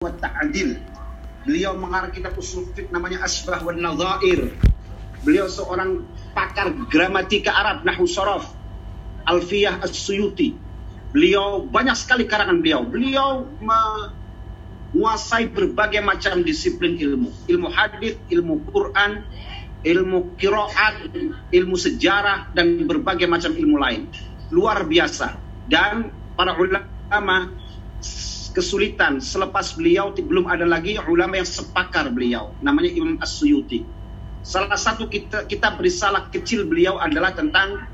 wa ta'adil. Beliau mengarang kitab usul fiqh namanya Asbah wa Nadhair. Beliau seorang pakar gramatika Arab, Nahu Sorof, Alfiyah As-Suyuti. Beliau banyak sekali karangan beliau. Beliau menguasai berbagai macam disiplin ilmu. Ilmu hadis, ilmu Quran, ilmu kiroat, ilmu sejarah, dan berbagai macam ilmu lain. Luar biasa. Dan para ulama kesulitan. Selepas beliau belum ada lagi ulama yang sepakar beliau. Namanya Imam As-Suyuti. Salah satu kita kitab risalah kecil beliau adalah tentang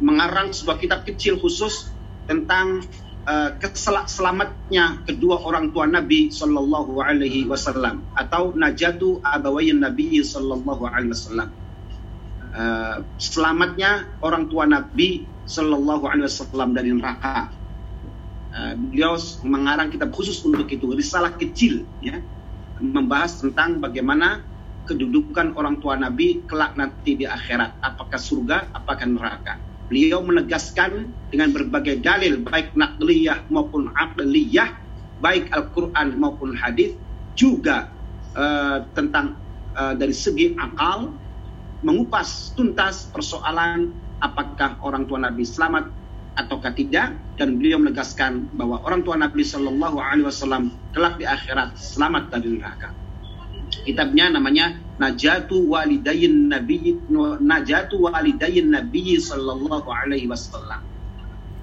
mengarang sebuah kitab kecil khusus tentang uh, selamatnya kedua orang tua Nabi Shallallahu Alaihi Wasallam atau najatu abawayin Nabi Shallallahu Alaihi Wasallam. Uh, selamatnya orang tua Nabi Shallallahu Alaihi Wasallam dari neraka Uh, beliau mengarang kitab khusus untuk itu, risalah kecil, ya, membahas tentang bagaimana kedudukan orang tua Nabi kelak nanti di akhirat, apakah surga, apakah neraka. Beliau menegaskan dengan berbagai dalil, baik nakliyah maupun aqliyah, baik Al-Quran maupun hadis, juga uh, tentang uh, dari segi akal, mengupas tuntas persoalan apakah orang tua Nabi selamat ataukah tidak dan beliau menegaskan bahwa orang tua Nabi Shallallahu Alaihi Wasallam kelak di akhirat selamat dari neraka. Kitabnya namanya Najatu Walidayin Nabi Najatu Walidayin Nabi Shallallahu Alaihi Wasallam.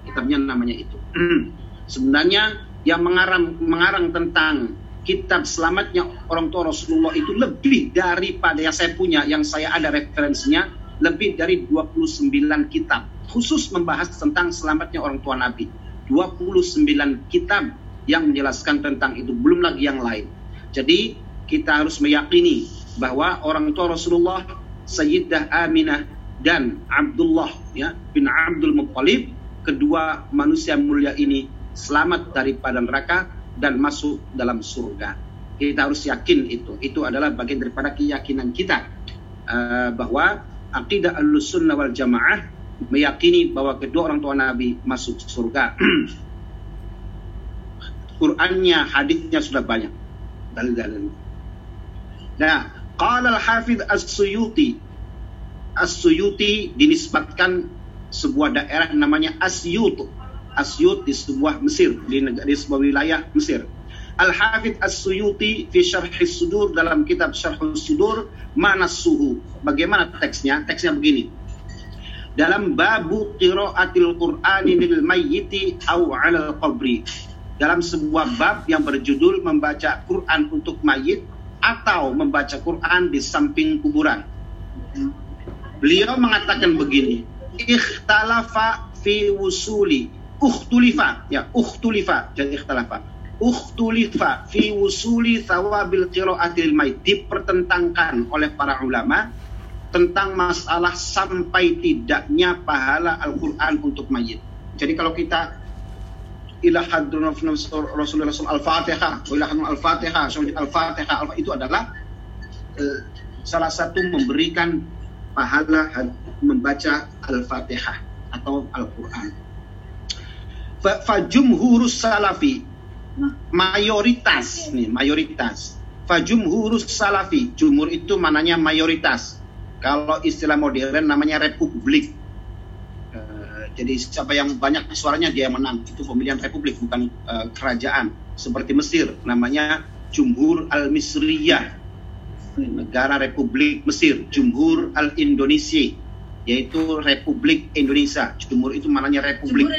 Kitabnya namanya itu. Sebenarnya yang mengarang mengarang tentang kitab selamatnya orang tua Rasulullah itu lebih daripada yang saya punya, yang saya ada referensinya lebih dari 29 kitab khusus membahas tentang selamatnya orang tua Nabi. 29 kitab yang menjelaskan tentang itu, belum lagi yang lain. Jadi kita harus meyakini bahwa orang tua Rasulullah Sayyidah Aminah dan Abdullah ya bin Abdul Muttalib kedua manusia mulia ini selamat daripada neraka dan masuk dalam surga. Kita harus yakin itu. Itu adalah bagian daripada keyakinan kita uh, bahwa akidah al-sunnah wal jamaah meyakini bahwa kedua orang tua Nabi masuk surga. Qurannya, hadisnya sudah banyak. Dalil-dalil. Nah, qala al-Hafidh As-Suyuti. As-Suyuti dinisbatkan sebuah daerah namanya Asyut. Asyut di sebuah Mesir, di, negara, di sebuah wilayah Mesir. Al-Hafidh As-Suyuti fi Syarh Sudur dalam kitab Syarh Sudur mana suhu. Bagaimana teksnya? Teksnya begini dalam babu qiraatil Qur'ani lil mayyiti au 'alal qabri. Dalam sebuah bab yang berjudul membaca Quran untuk mayit atau membaca Quran di samping kuburan. Beliau mengatakan begini, ikhtalafa fi wusuli ukhtulifa ya ukhtulifa jadi ikhtalafa ukhtulifa fi wusuli thawabil qiraatil mayit dipertentangkan oleh para ulama tentang masalah sampai tidaknya pahala Al-Quran untuk mayit. Jadi kalau kita ila hadrun Rasulullah Al-Fatihah, ila Al-Fatihah, Al-Fatihah, itu adalah eh, salah satu memberikan pahala membaca Al-Fatihah atau Al-Quran. Fajumhurus salafi mayoritas nih mayoritas fajumhurus salafi jumhur itu mananya mayoritas kalau istilah modern namanya republik. Uh, jadi siapa yang banyak suaranya dia menang. Itu pemilihan republik bukan uh, kerajaan. Seperti Mesir namanya Jumhur al-Misriyah. Negara Republik Mesir, Jumhur al-Indonesia yaitu Republik Indonesia. Jumhur itu maknanya republik.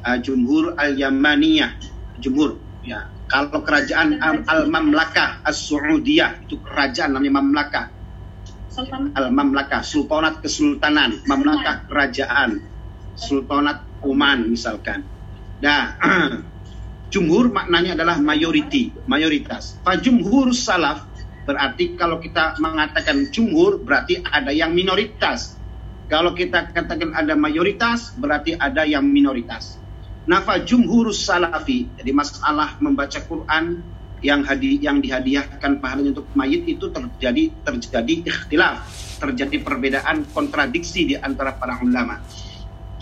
Uh, Jumhur al-Yamaniyah. Jumhur ya. Kalau kerajaan al-Mamlakah as-Saudiyah itu kerajaan namanya Mamlakah Al-Mamlakah, Sultanat Kesultanan, Mamlakah Kerajaan, Sultanat Oman misalkan. Nah, jumhur maknanya adalah mayoriti, mayoritas. Fajumhur salaf berarti kalau kita mengatakan jumhur berarti ada yang minoritas. Kalau kita katakan ada mayoritas berarti ada yang minoritas. Nafa jumhur salafi, jadi masalah membaca Quran yang hadi yang dihadiahkan pahalanya untuk mayit itu terjadi terjadi ikhtilaf, terjadi perbedaan kontradiksi di antara para ulama.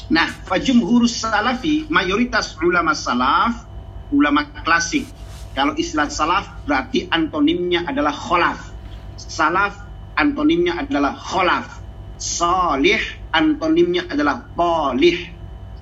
Nah, fajumhurus salafi, mayoritas ulama salaf, ulama klasik Kalau istilah salaf berarti antonimnya adalah kholaf. Salaf antonimnya adalah kholaf. Salih antonimnya adalah polih.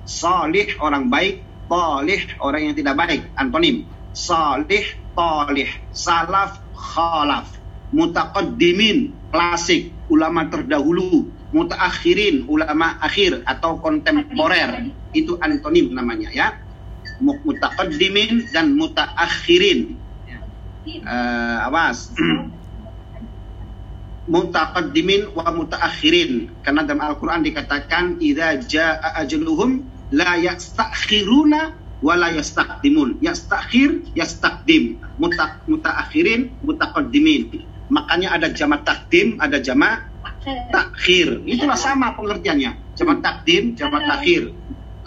Salih orang baik, polih orang yang tidak baik. Antonim. Salih, polih. Salaf, kholaf. Mutaqaddimin, klasik, ulama terdahulu. Mutaakhirin, ulama akhir atau kontemporer. Itu antonim namanya ya mutaqaddimin dan mutaakhirin. Uh, awas. mutaqaddimin wa mutaakhirin karena dalam Al-Qur'an dikatakan idza jaa ajaluhum la yastakhiruna wa la yastaqdimun yastakhir yastaqdim muta mutaakhirin mutaqaddimin. Makanya ada jamak takdim ada jamak takhir. itulah sama pengertiannya. Jamak takdim jamak takhir.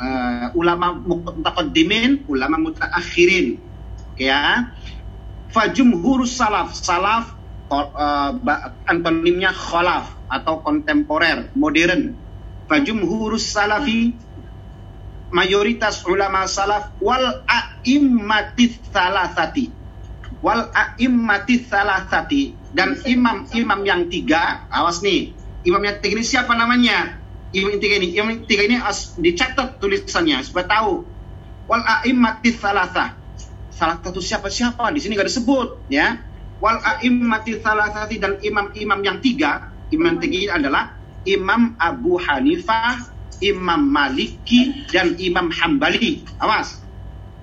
uh, ulama mutaqaddimin, ulama mutaakhirin. Ya. Fajumhurus salaf, salaf uh, antonimnya khalaf atau kontemporer, modern. Fajumhurus salafi mayoritas ulama salaf wal a'immatis salasati. Wal a'immatis salasati. Dan imam-imam yang tiga awas nih imam yang tiga ini siapa namanya? Imam tiga ini imam tiga ini as, dicatat tulisannya supaya tahu. Wal a'immatis salasa salah satu siapa-siapa di sini gak disebut ya. Wal a'immatis salasati dan imam-imam yang tiga imam tiga ini adalah Imam Abu Hanifah Imam Maliki dan Imam Hambali. Awas.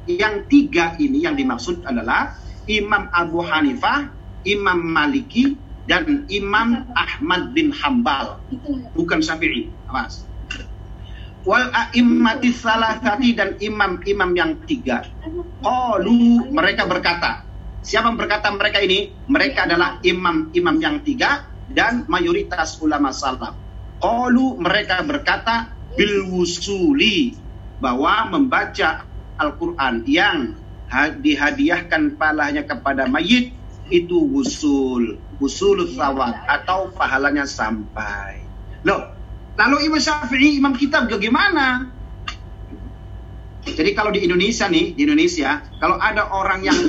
Yang tiga ini yang dimaksud adalah Imam Abu Hanifah Imam Maliki dan Imam Ahmad bin Hambal. Bukan Syafi'i. Awas. Wal a'immati salasati dan imam-imam yang tiga. Qalu mereka berkata. Siapa yang berkata mereka ini? Mereka adalah imam-imam yang tiga dan mayoritas ulama salaf. Qalu mereka berkata bil wusuli bahwa membaca Al-Quran yang dihadiahkan palanya kepada mayit itu wusul usul sawat atau pahalanya sampai. Loh, lalu Imam Syafi'i, Imam Kitab bagaimana? Jadi kalau di Indonesia nih, di Indonesia, kalau ada orang yang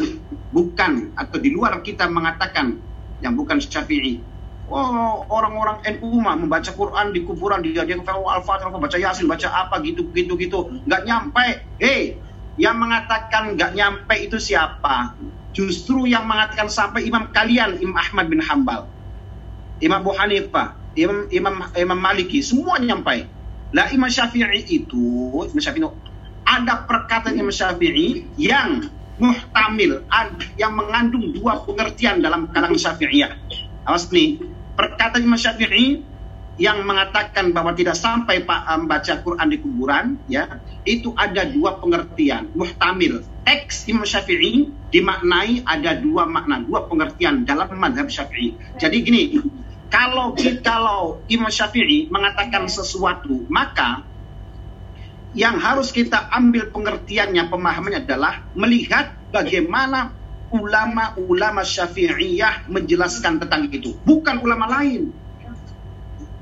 bukan atau di luar kita mengatakan yang bukan Syafi'i, oh orang-orang NU mah membaca Quran di kuburan dia dia oh, Al-Fatihah, baca Yasin, baca apa gitu gitu gitu, nggak nyampe. Hei, yang mengatakan nggak nyampe itu siapa? Justru yang mengatakan sampai imam kalian, Imam Ahmad bin Hambal, Imam Abu Hanifah, Imam, Imam, Imam Maliki, semua nyampai. Lah Imam Syafi'i itu, Imam Syafi'i ada perkataan Imam Syafi'i yang muhtamil, yang mengandung dua pengertian dalam kalangan Syafi'iyah. Awas nih, perkataan Imam Syafi'i yang mengatakan bahwa tidak sampai Pak membaca Quran di kuburan, ya, itu ada dua pengertian, muhtamil. Teks Imam Syafi'i dimaknai ada dua makna, dua pengertian dalam madhab Syafi'i. Jadi gini, kalau kalau Imam Syafi'i mengatakan sesuatu, maka yang harus kita ambil pengertiannya, pemahamannya adalah melihat bagaimana ulama-ulama Syafi'iyah menjelaskan tentang itu, bukan ulama lain.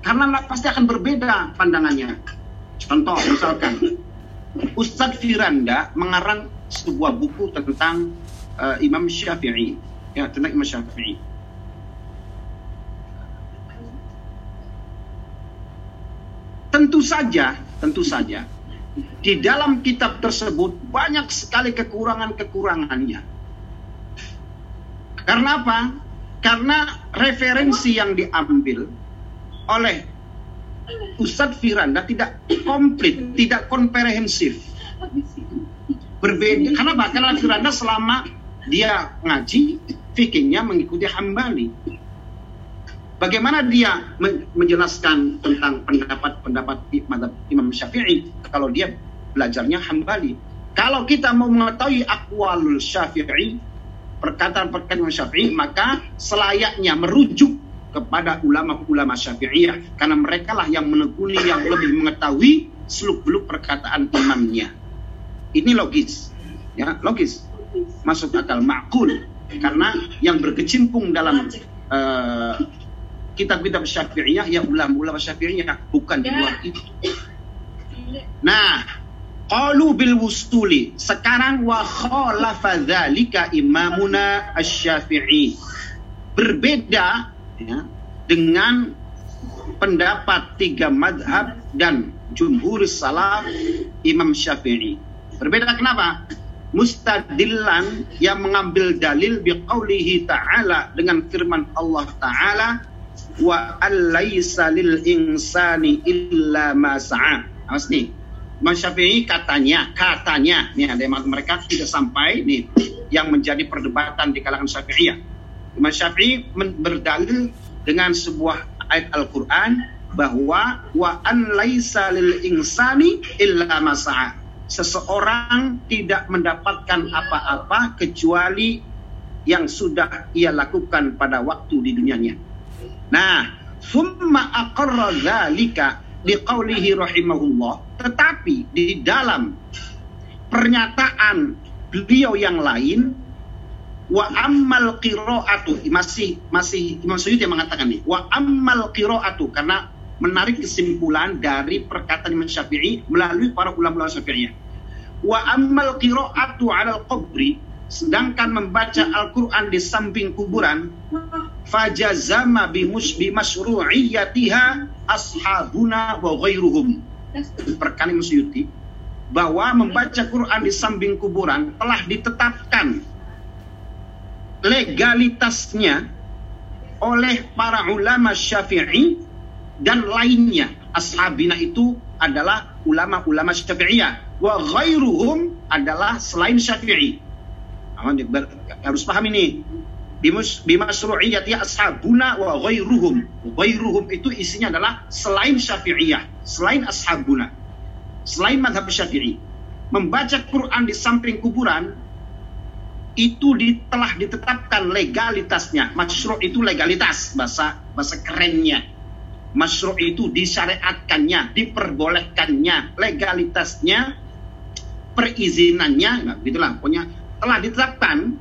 Karena pasti akan berbeda pandangannya. Contoh misalkan Ustadz Firanda mengarang sebuah buku tentang uh, Imam Syafi'i, ya tentang Imam Syafi'i. Tentu saja, tentu saja di dalam kitab tersebut banyak sekali kekurangan-kekurangannya. Karena apa? Karena referensi yang diambil oleh Ustadz Firanda tidak komplit, tidak komprehensif. Berbeda, karena bahkan Firanda selama dia ngaji, fikihnya mengikuti Hambali. Bagaimana dia menjelaskan tentang pendapat-pendapat Imam Syafi'i kalau dia belajarnya Hambali? Kalau kita mau mengetahui akwalul Syafi'i, perkataan-perkataan Imam Syafi'i, maka selayaknya merujuk kepada ulama-ulama syafi'iyah karena mereka lah yang menekuni yang lebih mengetahui seluk-beluk perkataan imamnya. Ini logis. Ya, logis. Masuk akal makul karena yang berkecimpung dalam uh, kitab-kitab syafi'iyah ya ulama-ulama syafi'iyah bukan di luar itu. Nah, Qalu bil wustuli. Sekarang wa khalafa dzalika imamuna asy-Syafi'i. Berbeda ya, dengan pendapat tiga madhab dan jumhur salaf Imam Syafi'i. Berbeda kenapa? Mustadillan yang mengambil dalil biqaulihi ta'ala dengan firman Allah ta'ala wa allaysa lil insani illa ma sa'a. Awas. Imam Syafi'i katanya, katanya, nih ada yang mereka tidak sampai nih yang menjadi perdebatan di kalangan Syafi'iyah. Imam Syafi'i berdalil dengan sebuah ayat Al-Quran bahwa wa an laisa lil insani illa masa'a. Seseorang tidak mendapatkan apa-apa kecuali yang sudah ia lakukan pada waktu di dunianya. Nah, summa aqarra liqaulihi rahimahullah, tetapi di dalam pernyataan beliau yang lain wa ammal qiraatu masih masih Imam Suyuti yang mengatakan nih wa ammal qiraatu karena menarik kesimpulan dari perkataan Imam Syafi'i melalui para ulama-ulama Syafi'iyah. Wa ammal qiraatu 'ala al-qabri sedangkan membaca Al-Qur'an di samping kuburan fajazama bimus bimasru'iyatiha ashabuna wa ghairuhum. Perkani Musyuti bahwa membaca Quran di samping kuburan telah ditetapkan legalitasnya oleh para ulama Syafi'i dan lainnya. Ashabina itu adalah ulama-ulama Syafi'iyah. Wa ghairuhum adalah selain Syafi'i. Harus paham ini bimasru'iyati ashabuna wa ghairuhum. Ghairuhum itu isinya adalah selain Syafi'iyah, selain ashabuna, selain madhab Syafi'i. Membaca Quran di samping kuburan itu telah ditetapkan legalitasnya. Masyru' itu legalitas, bahasa bahasa kerennya. Masyru' itu disyariatkannya, diperbolehkannya, legalitasnya, perizinannya, nah, gitulah. Pokoknya telah ditetapkan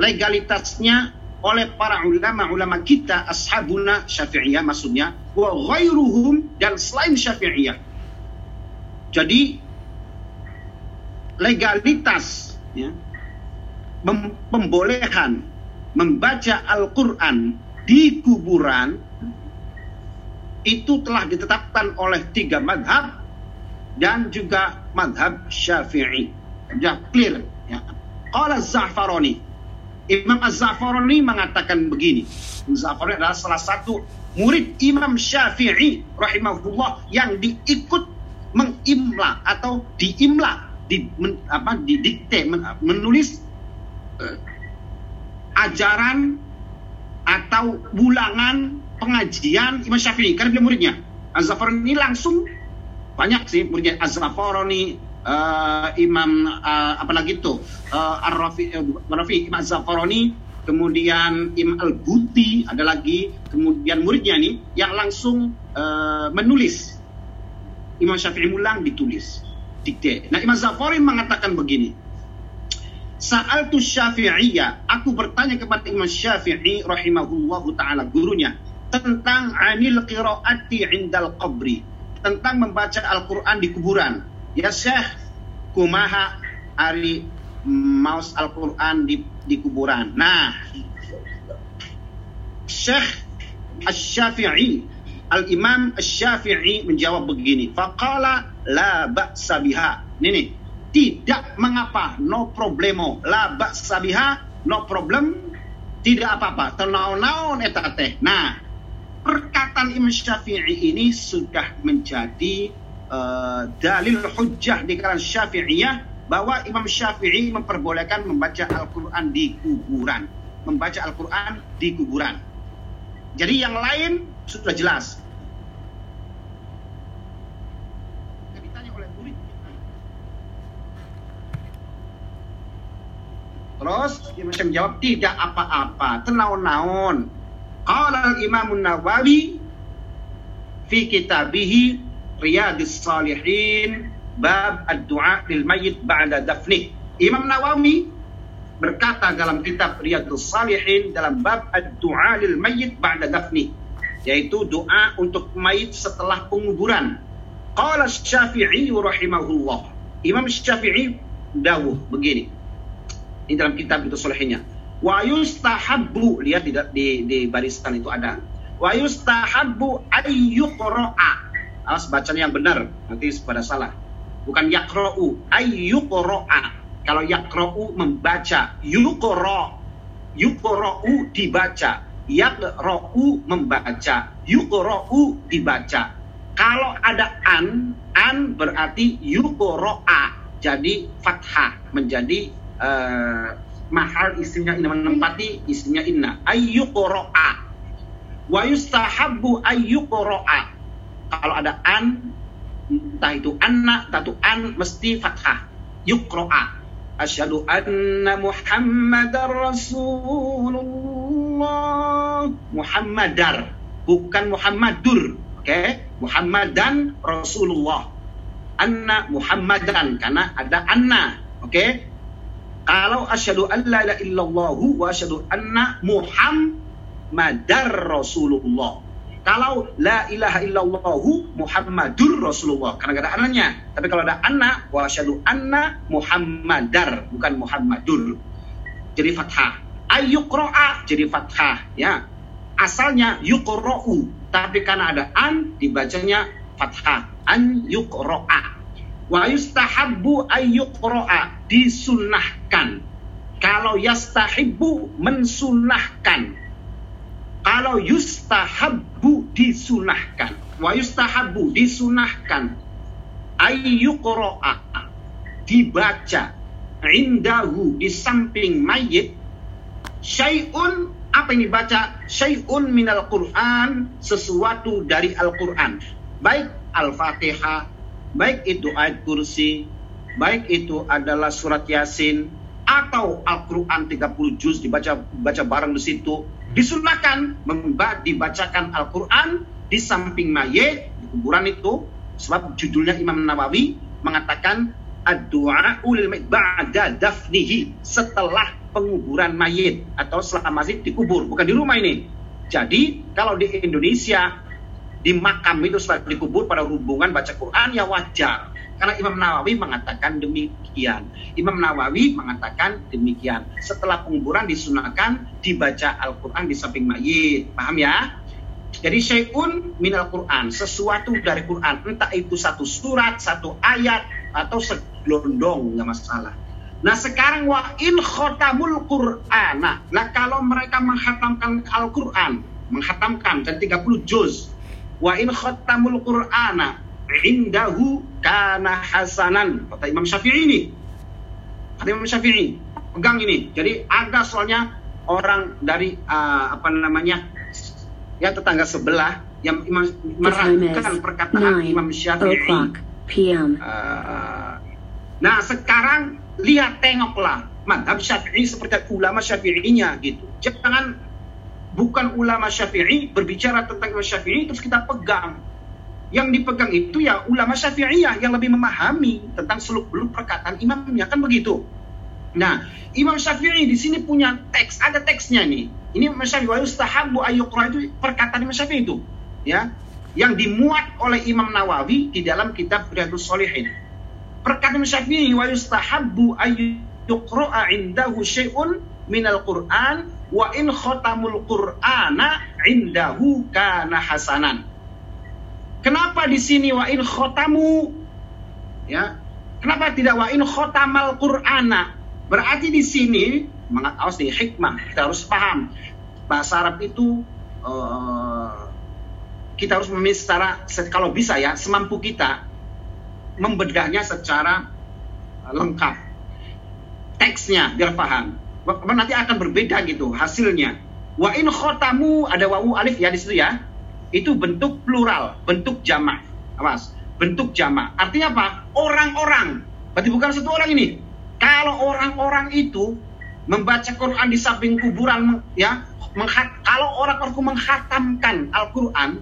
legalitasnya oleh para ulama-ulama kita ashabuna syafi'iyah maksudnya wa ghairuhum dan selain syafi'iyah jadi legalitas ya, pembolehan membaca Al-Quran di kuburan itu telah ditetapkan oleh tiga madhab dan juga madhab syafi'i. Ya, clear. Ya. Qala Za'farani Imam Az-Zafarani mengatakan begini. Az-Zafarani adalah salah satu murid Imam Syafi'i rahimahullah yang diikut mengimla atau diimla di men, apa didikte men, menulis uh, ajaran atau ulangan pengajian Imam Syafi'i karena dia muridnya. Az-Zafarani ini langsung banyak sih muridnya Az-Zafarani uh, Imam uh, apalagi itu uh, Ar-Rafi uh, Imam Zafaroni kemudian Imam Al-Buti ada lagi kemudian muridnya nih yang langsung uh, menulis. Imam Syafi'i mulang ditulis dikte. Nah Imam Zafari mengatakan begini Sa'al tu Syafi'iyya aku bertanya kepada Imam Syafi'i rahimahullahu taala gurunya tentang anil qiraati indal qabri tentang membaca Al-Qur'an di kuburan Ya Syekh, kumaha ari maus Al-Quran di, di kuburan. Nah, Syekh Al-Syafi'i, Al-Imam Al-Syafi'i menjawab begini. Faqala la ba'sa biha. Ini tidak mengapa, no problemo. La ba'sa biha, no problem, tidak apa-apa. Tenau-naun etate. Nah, perkataan Imam Syafi'i ini sudah menjadi uh, dalil hujjah di kalangan Syafi'iyah bahwa Imam Syafi'i memperbolehkan membaca Al-Quran di kuburan. Membaca Al-Quran di kuburan. Jadi yang lain sudah jelas. Terus Imam Syafi'i menjawab tidak apa-apa, tenaun-naun. Qala al-Imam Nawawi fi kitabihi Riyadis Salihin bab ad-du'a lil mayyit ba'da dafni. Imam Nawawi berkata dalam kitab Riyadus Salihin dalam bab ad-du'a lil mayyit ba'da dafni yaitu doa untuk mayit setelah penguburan. Qala Syafi'i rahimahullah. Imam Syafi'i dawuh begini. Ini dalam kitab itu solehnya. Wa yustahabbu lihat di, di, di barisan itu ada. Wa yustahabbu ayyuqra'a. Awas bacaan yang benar, nanti pada salah. Bukan yakro'u, ayyuqra'a. Kalau yakro'u membaca, yuqra' yuqra'u dibaca, yaqra'u membaca, yuqra'u dibaca. Kalau ada an, an berarti yuqra'a. Jadi fathah. Menjadi uh, mahal istrinya inna. Menempati istrinya inna. Ayyuqra'a wa yustahabbu ayyuqra'a kalau ada an entah itu anna entah itu an mesti fathah. Yuqra'a. Asyhadu anna muhammadar rasulullah. Muhammadar. Bukan muhammadur. Oke? Okay? muhammadan rasulullah. Anna muhammadan. Karena ada anna. Oke? Okay? Kalau asyhadu an la ilaha illallah wa asyhadu anna Muhammadar Rasulullah. Kalau la ilaha illallah Muhammadur Rasulullah karena ada anaknya. Tapi kalau ada anak wa asyhadu anna Muhammadar bukan Muhammadur. Jadi fathah. Ayyuqra'a jadi fathah ya. Asalnya yuqra'u tapi karena ada an dibacanya fathah. An yuqra'a Wa yustahabbu ayyuqra'a disunnahkan. Kalau yastahibbu mensunahkan. Kalau yustahabbu disunahkan. Wa yustahabbu disunahkan. Ayyuqra'a. Dibaca. Indahu di samping mayit. Syai'un apa yang dibaca? Syai'un minal Quran sesuatu dari Al-Quran. Baik Al-Fatihah baik itu ayat kursi, baik itu adalah surat Yasin atau Al-Qur'an 30 juz dibaca baca bareng di situ, disunahkan dibacakan Al-Qur'an di samping mayit di kuburan itu sebab judulnya Imam Nawawi mengatakan ulil ba'da dafnihi setelah penguburan mayit atau setelah masih dikubur bukan di rumah ini. Jadi kalau di Indonesia di makam itu setelah dikubur pada hubungan baca Quran ya wajar. Karena Imam Nawawi mengatakan demikian. Imam Nawawi mengatakan demikian. Setelah penguburan disunahkan dibaca Al-Quran di samping mayit. Paham ya? Jadi syai'un minal Quran. Sesuatu dari Quran. Entah itu satu surat, satu ayat, atau segelondong. Nggak masalah. Nah sekarang wa in khotamul Quran. Nah, nah kalau mereka menghatamkan Al-Quran. Menghatamkan dan 30 juz Wa in khattamul Qur'ana indahu kana hasanan. Kata Imam Syafi'i ini. Kata Imam Syafi'i. Pegang ini. Jadi ada soalnya orang dari uh, apa namanya ya tetangga sebelah yang imam, meragukan perkataan Imam Syafi'i. Uh, nah sekarang lihat tengoklah madhab Syafi'i seperti ulama Syafi'inya gitu. Jangan bukan ulama syafi'i berbicara tentang ulama syafi'i terus kita pegang yang dipegang itu ya ulama syafi'iyah yang lebih memahami tentang seluk beluk perkataan imamnya. Kan begitu? Nah imam syafi'i di sini punya teks ada teksnya nih ini imam syafi'i wa yustahabu ayyukra itu perkataan imam syafi'i itu ya. Yang dimuat oleh imam nawawi di dalam kitab riyadus solihin perkataan imam syafi'i wa yustahabu ayyukra indahu syai'un minal quran wa in khotamul qur'ana indahu kana hasanan. Kenapa di sini wa in khotamu ya? Kenapa tidak wa in khotamal qur'ana? Berarti di sini semangat awas di hikmah kita harus paham bahasa Arab itu uh, kita harus memilih secara kalau bisa ya semampu kita membedahnya secara lengkap teksnya biar paham nanti akan berbeda gitu hasilnya. Wa in khotamu ada wawu alif ya di situ ya. Itu bentuk plural, bentuk jamak. Awas, bentuk jamak. Artinya apa? Orang-orang. Berarti bukan satu orang ini. Kalau orang-orang itu membaca Quran di samping kuburan ya, menghat, kalau orang-orang menghatamkan Al-Quran,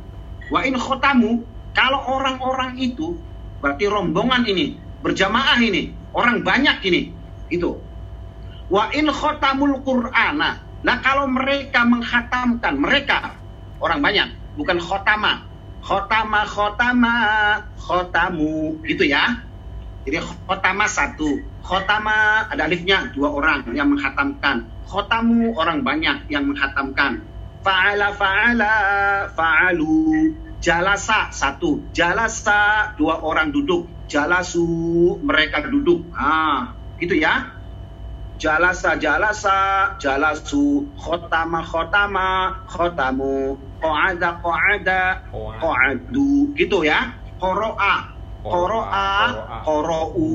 wa in khotamu, kalau orang-orang itu berarti rombongan ini, berjamaah ini, orang banyak ini, itu Wa in khotamul Qur'ana. Nah kalau mereka menghatamkan, mereka orang banyak, bukan khotama. Khotama, khotama, khotamu, gitu ya. Jadi khotama satu, khotama ada alifnya dua orang yang menghatamkan. Khotamu orang banyak yang menghatamkan. Fa'ala fa'ala fa'alu. Jalasa satu, jalasa dua orang duduk. Jalasu mereka duduk. Ah, gitu ya. Jalasa jalasa jalasu khotama khotama khotamu qa'ada qa'ada qa'adu gitu ya. Qoro'a Qoro'a, Qoro'u,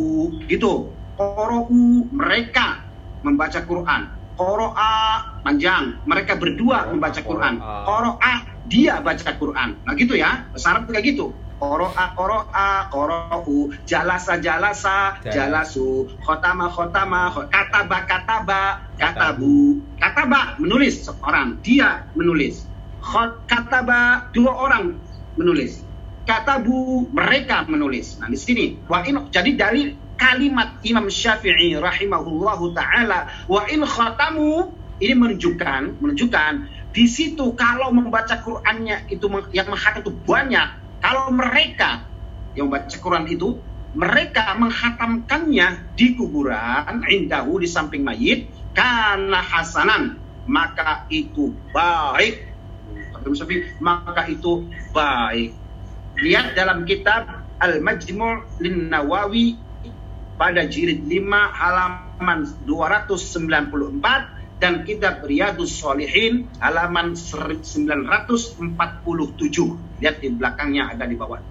gitu. Qoro'u, mereka membaca Quran. Qoro'a, panjang. Mereka berdua membaca Quran. Qoro'a, dia baca Quran. Nah gitu ya, syarat kayak gitu. Qoro'a, Qoro'a, Qoro'u, Jalasa, Jalasa, Jalasu, Khotama, Khotama, Kataba, Kataba, Katabu. Kataba, menulis seorang. Dia menulis. Kataba, dua orang menulis katabu mereka menulis. Nah di sini wa in jadi dari kalimat Imam Syafi'i rahimahullahu taala wa in khatamu ini menunjukkan menunjukkan di situ kalau membaca Qur'annya itu yang menghatam itu banyak. Kalau mereka yang membaca Quran itu mereka menghatamkannya di kuburan indahu di samping mayit karena hasanan maka itu baik. Maka itu baik. Lihat dalam kitab Al-Majmu' Lin Nawawi pada jilid 5 halaman 294 dan kitab Riyadus Solihin halaman 947. Lihat di belakangnya ada di bawah.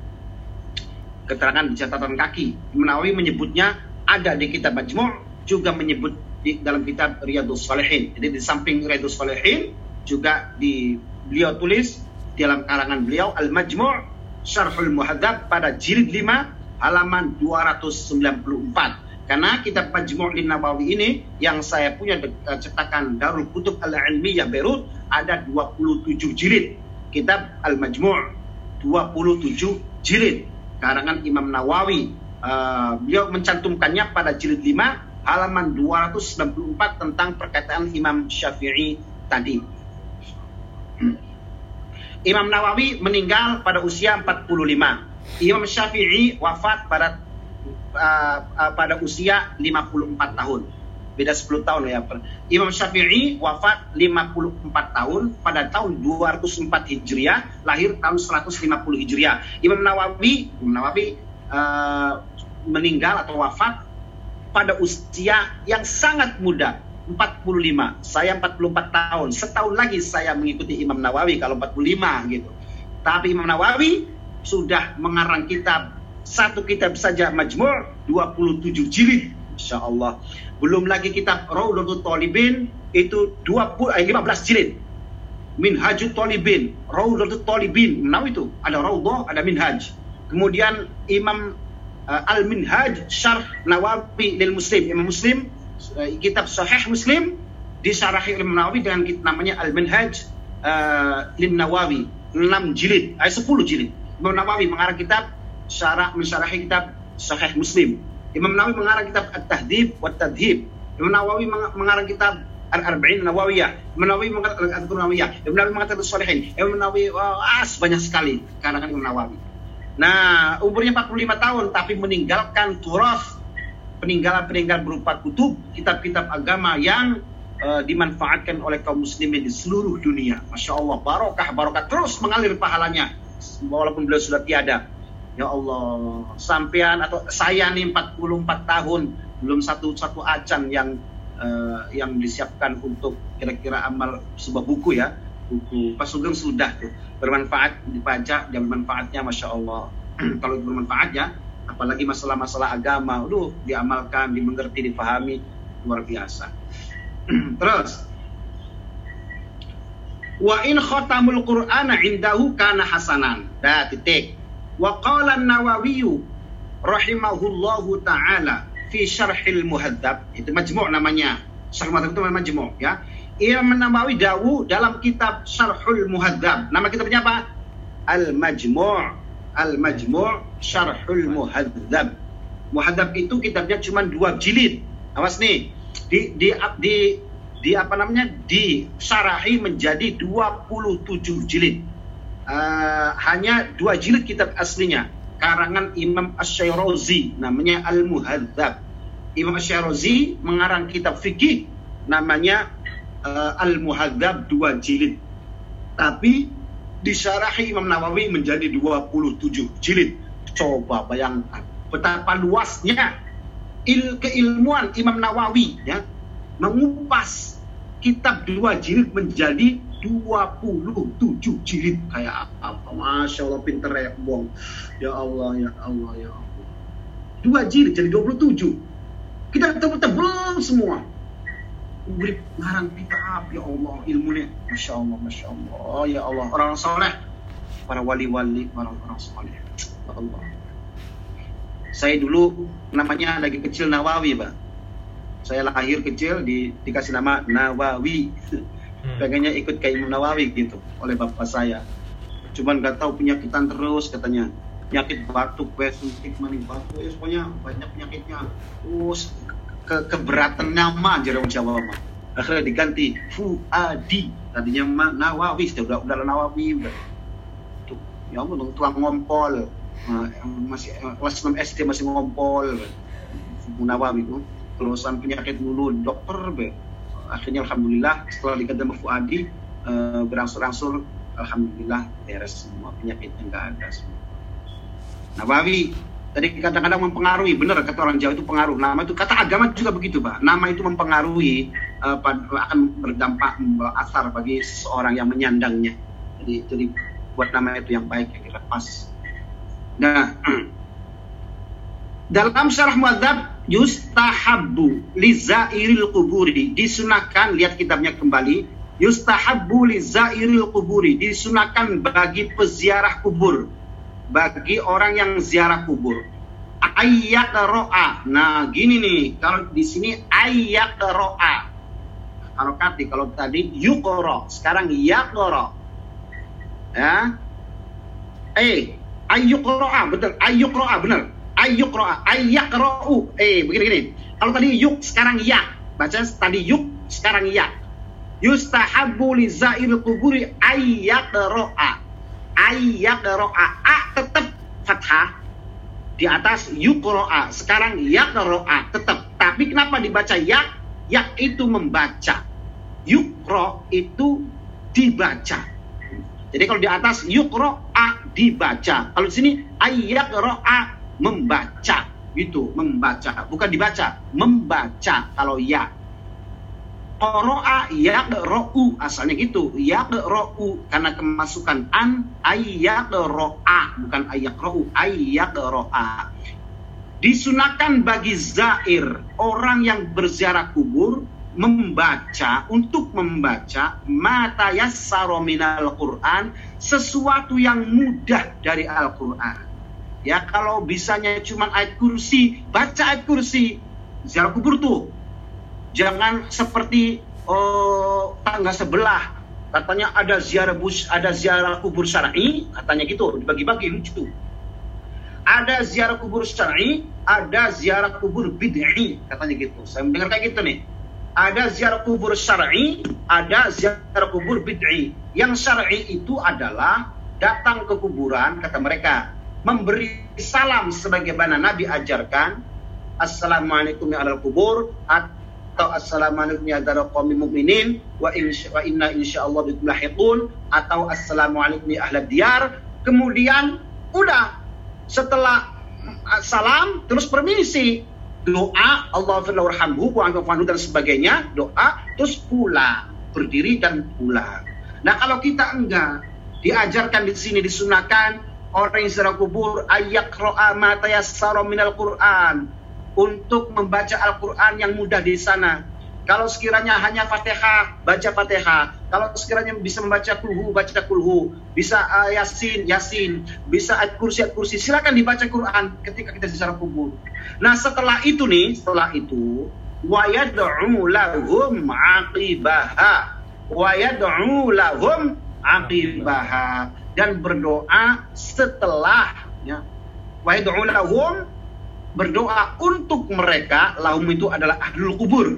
Keterangan di catatan kaki. Nawawi menyebutnya ada di kitab Majmu' juga menyebut di dalam kitab Riyadus Solihin. Jadi di samping Riyadus Solihin juga di beliau tulis dalam karangan beliau Al-Majmu' Syarhul Muhadzab pada jilid 5 halaman 294. Karena kitab Majmu' Lin Nawawi ini yang saya punya uh, cetakan Darul Kutub Al-Ilmiyah Beirut ada 27 jilid. Kitab Al-Majmu' 27 jilid karangan Imam Nawawi. Uh, beliau mencantumkannya pada jilid 5 halaman 294 tentang perkataan Imam Syafi'i tadi. Imam Nawawi meninggal pada usia 45. Imam Syafi'i wafat pada uh, uh, pada usia 54 tahun. Beda 10 tahun ya. Imam Syafi'i wafat 54 tahun pada tahun 204 Hijriah, lahir tahun 150 Hijriah. Imam Nawawi, Imam Nawawi uh, meninggal atau wafat pada usia yang sangat muda, 45, saya 44 tahun. Setahun lagi saya mengikuti Imam Nawawi kalau 45 gitu. Tapi Imam Nawawi sudah mengarang kitab satu kitab saja Majmu' 27 jilid. Insya Allah. Belum lagi kitab Raudatul Talibin itu 20 eh, 15 jilid. Minhajut Talibin, Raudatul Talibin. Nah itu ada Raudah, ada Minhaj. Kemudian Imam uh, Al-Minhaj Syarh Nawawi lil Muslim, Imam Muslim Eh, kitab Sahih Muslim disarahi Imam Nawawi dengan namanya Al-Minhaj uh, Lin Nawawi 6 jilid, eh 10 jilid. Imam Nawawi mengarang kitab syarah mensyarahi kitab Sahih Muslim. Imam Nawawi mengarang kitab At-Tahdhib wa Tadhib. Imam Nawawi mengarang kitab Al-Arba'in Nawawiyah. Imam Nawawi mengarang Al-Adhkur Nawawiyah. Imam Nawawi mengarang Salihin. Imam Nawawi as banyak sekali karangan Imam Nawawi. Nah, umurnya 45 tahun tapi meninggalkan turas peninggalan-peninggalan berupa kutub, kitab-kitab agama yang uh, dimanfaatkan oleh kaum muslimin di seluruh dunia. Masya Allah, barokah, barokah terus mengalir pahalanya walaupun beliau sudah tiada. Ya Allah, sampean atau saya nih 44 tahun belum satu satu acan yang uh, yang disiapkan untuk kira-kira amal sebuah buku ya buku Pak Sugeng sudah tuh bermanfaat dibaca dan manfaatnya masya Allah kalau bermanfaat ya apalagi masalah-masalah agama, aduh diamalkan, dimengerti, dipahami luar biasa. Terus Wa in khatamul Qur'ana indahu kana hasanan. Dah titik. Wa qala an-Nawawi rahimahullahu taala fi syarhil muhadzab itu majmu' namanya. Syarh muhadzab itu majmu' ya. Imam Nawawi dawu dalam kitab Syarhul Muhadzab. Nama kitabnya apa? Al-Majmu' Al-Majmu' Syarhul Muhadzab. Muhadzab itu kitabnya cuma dua jilid. Awas nih, di di di, di apa namanya? di syarahi menjadi 27 jilid. Uh, hanya dua jilid kitab aslinya. karangan Imam Asy-Syairazi namanya Al-Muhadzab. Imam Asy-Syairazi mengarang kitab fikih namanya uh, Al-Muhadzab dua jilid. Tapi disyarahi Imam Nawawi menjadi 27 jilid. Coba bayangkan betapa luasnya il keilmuan Imam Nawawi ya mengupas kitab dua jilid menjadi 27 jilid. Kayak apa? Masya Allah pinter ya buang ya Allah ya Allah ya Allah. Dua jilid jadi 27 kita tebel-tebel semua. Beri ngarang kitab ya Allah ilmunya. Masya Allah Masya Allah. Ya Allah orang soleh. Para wali-wali orang-orang soleh. Ya Allah. Saya dulu namanya lagi kecil Nawawi Pak. Saya lahir kecil di, dikasih nama Nawawi. Pengennya ikut kayak Imam Nawawi gitu oleh bapak saya. Cuman nggak tahu penyakitan terus katanya. Penyakit batuk suntik maning batuk ya pokoknya banyak penyakitnya. Terus ke keberatan nama orang Jawa mah akhirnya diganti Fuadi. Tadinya mah Nawawi sudah udah Nawawi udah. Tuh ya ampun tuang ngompol. Nah, masih kelas 6 SD masih ngompol. Nawawi tuh terusan penyakit dulu dokter be akhirnya alhamdulillah setelah diganti sama Fuadi uh, berangsur-angsur alhamdulillah beres semua penyakitnya enggak ada semua. Nah, Bawi tadi kadang-kadang mempengaruhi, benar kata orang Jawa itu pengaruh. Nama itu kata agama juga begitu, Pak. Nama itu mempengaruhi uh, akan berdampak asar bagi seseorang yang menyandangnya. Jadi jadi buat nama itu yang baik yang kira pas. Nah, dalam syarah muadzab yustahabbu lizairil kuburi disunahkan lihat kitabnya kembali. Yustahabbu lizairil kuburi disunahkan bagi peziarah kubur. Bagi orang yang ziarah kubur. Ayat roa nah gini nih. Kalau di sini ayat roa kalau tadi kalau tadi yukoro sekarang yakoro ya? Eh ayukroa betul ayukroa benar ayyuk ro'a ayyak ro'u eh begini gini kalau tadi yuk sekarang ya. Baca tadi yuk sekarang ya. Yustahabbu li zairil kuburi ayyak ro'a a tetap fathah. Di atas yuk ro'a sekarang yak ro'a tetap tapi kenapa dibaca yak yak itu membaca. Yukro itu dibaca. Jadi kalau di atas yukro a dibaca. Kalau di sini ayyak ro'a membaca. Gitu membaca. Bukan dibaca membaca. Kalau ya. Qoro'a ro'u asalnya gitu. Ro'u karena kemasukan an ro'a bukan ro'u ro'a disunahkan bagi zair orang yang berziarah kubur membaca untuk membaca mata yassaro minal Quran sesuatu yang mudah dari Al-Quran Ya kalau bisanya cuma ayat kursi, baca ayat kursi. Ziarah kubur tuh. Jangan seperti uh, tangga sebelah. Katanya ada ziarah bus, ada ziarah kubur syar'i, katanya gitu, dibagi-bagi lucu. Ada ziarah kubur syar'i, ada ziarah kubur bid'i, katanya gitu. Saya mendengar kayak gitu nih. Ada ziarah kubur syar'i, ada ziarah kubur bid'i. Yang syar'i itu adalah datang ke kuburan, kata mereka, memberi salam sebagaimana Nabi ajarkan. Assalamualaikum ya alal kubur atau Assalamualaikum ya dara qawmi mu'minin wa, insya, wa inna insyaallah bikum lahiqun atau Assalamualaikum ya ahlad diyar. Kemudian udah setelah salam terus permisi. Doa Allah warhamhu wa dan sebagainya. Doa terus pulang berdiri dan pulang. Nah kalau kita enggak diajarkan di sini disunahkan orang yang sedang kubur ayat ro'a mata yassara minal Quran untuk membaca Al-Quran yang mudah di sana. Kalau sekiranya hanya Fatihah, baca Fatihah. Kalau sekiranya bisa membaca kulhu, baca kulhu. Bisa uh, Yasin, Yasin. Bisa ayat kursi, ayat kursi. Silakan dibaca Quran ketika kita sana kubur. Nah setelah itu nih, setelah itu, wa yad'u lahum aqibaha. Wa yad'u lahum aqibaha dan berdoa setelahnya. Wa lahum berdoa untuk mereka, lahum itu adalah ahlul kubur.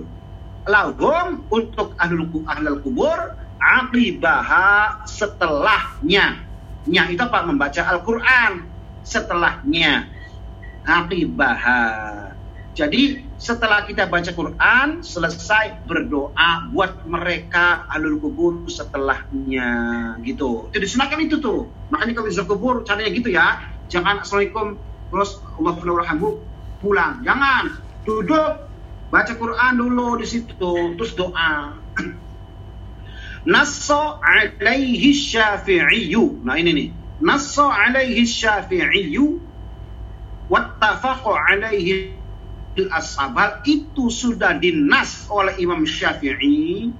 Lahum untuk ahlul, ahlul kubur, aqibaha setelahnya. Nya itu apa? Membaca Al-Quran. setelahnya akibaha jadi setelah kita baca Quran selesai berdoa buat mereka alul kubur setelahnya gitu itu disunahkan itu tuh makanya kalau bisa kubur caranya gitu ya jangan assalamualaikum terus Allah pulang jangan duduk baca Quran dulu di situ terus doa Nasso alaihi syafi'iyu. Nah ini nih. Nasso alaihi syafi'iyu. Wattafaqo alaihi ashabal itu sudah dinas oleh Imam Syafi'i.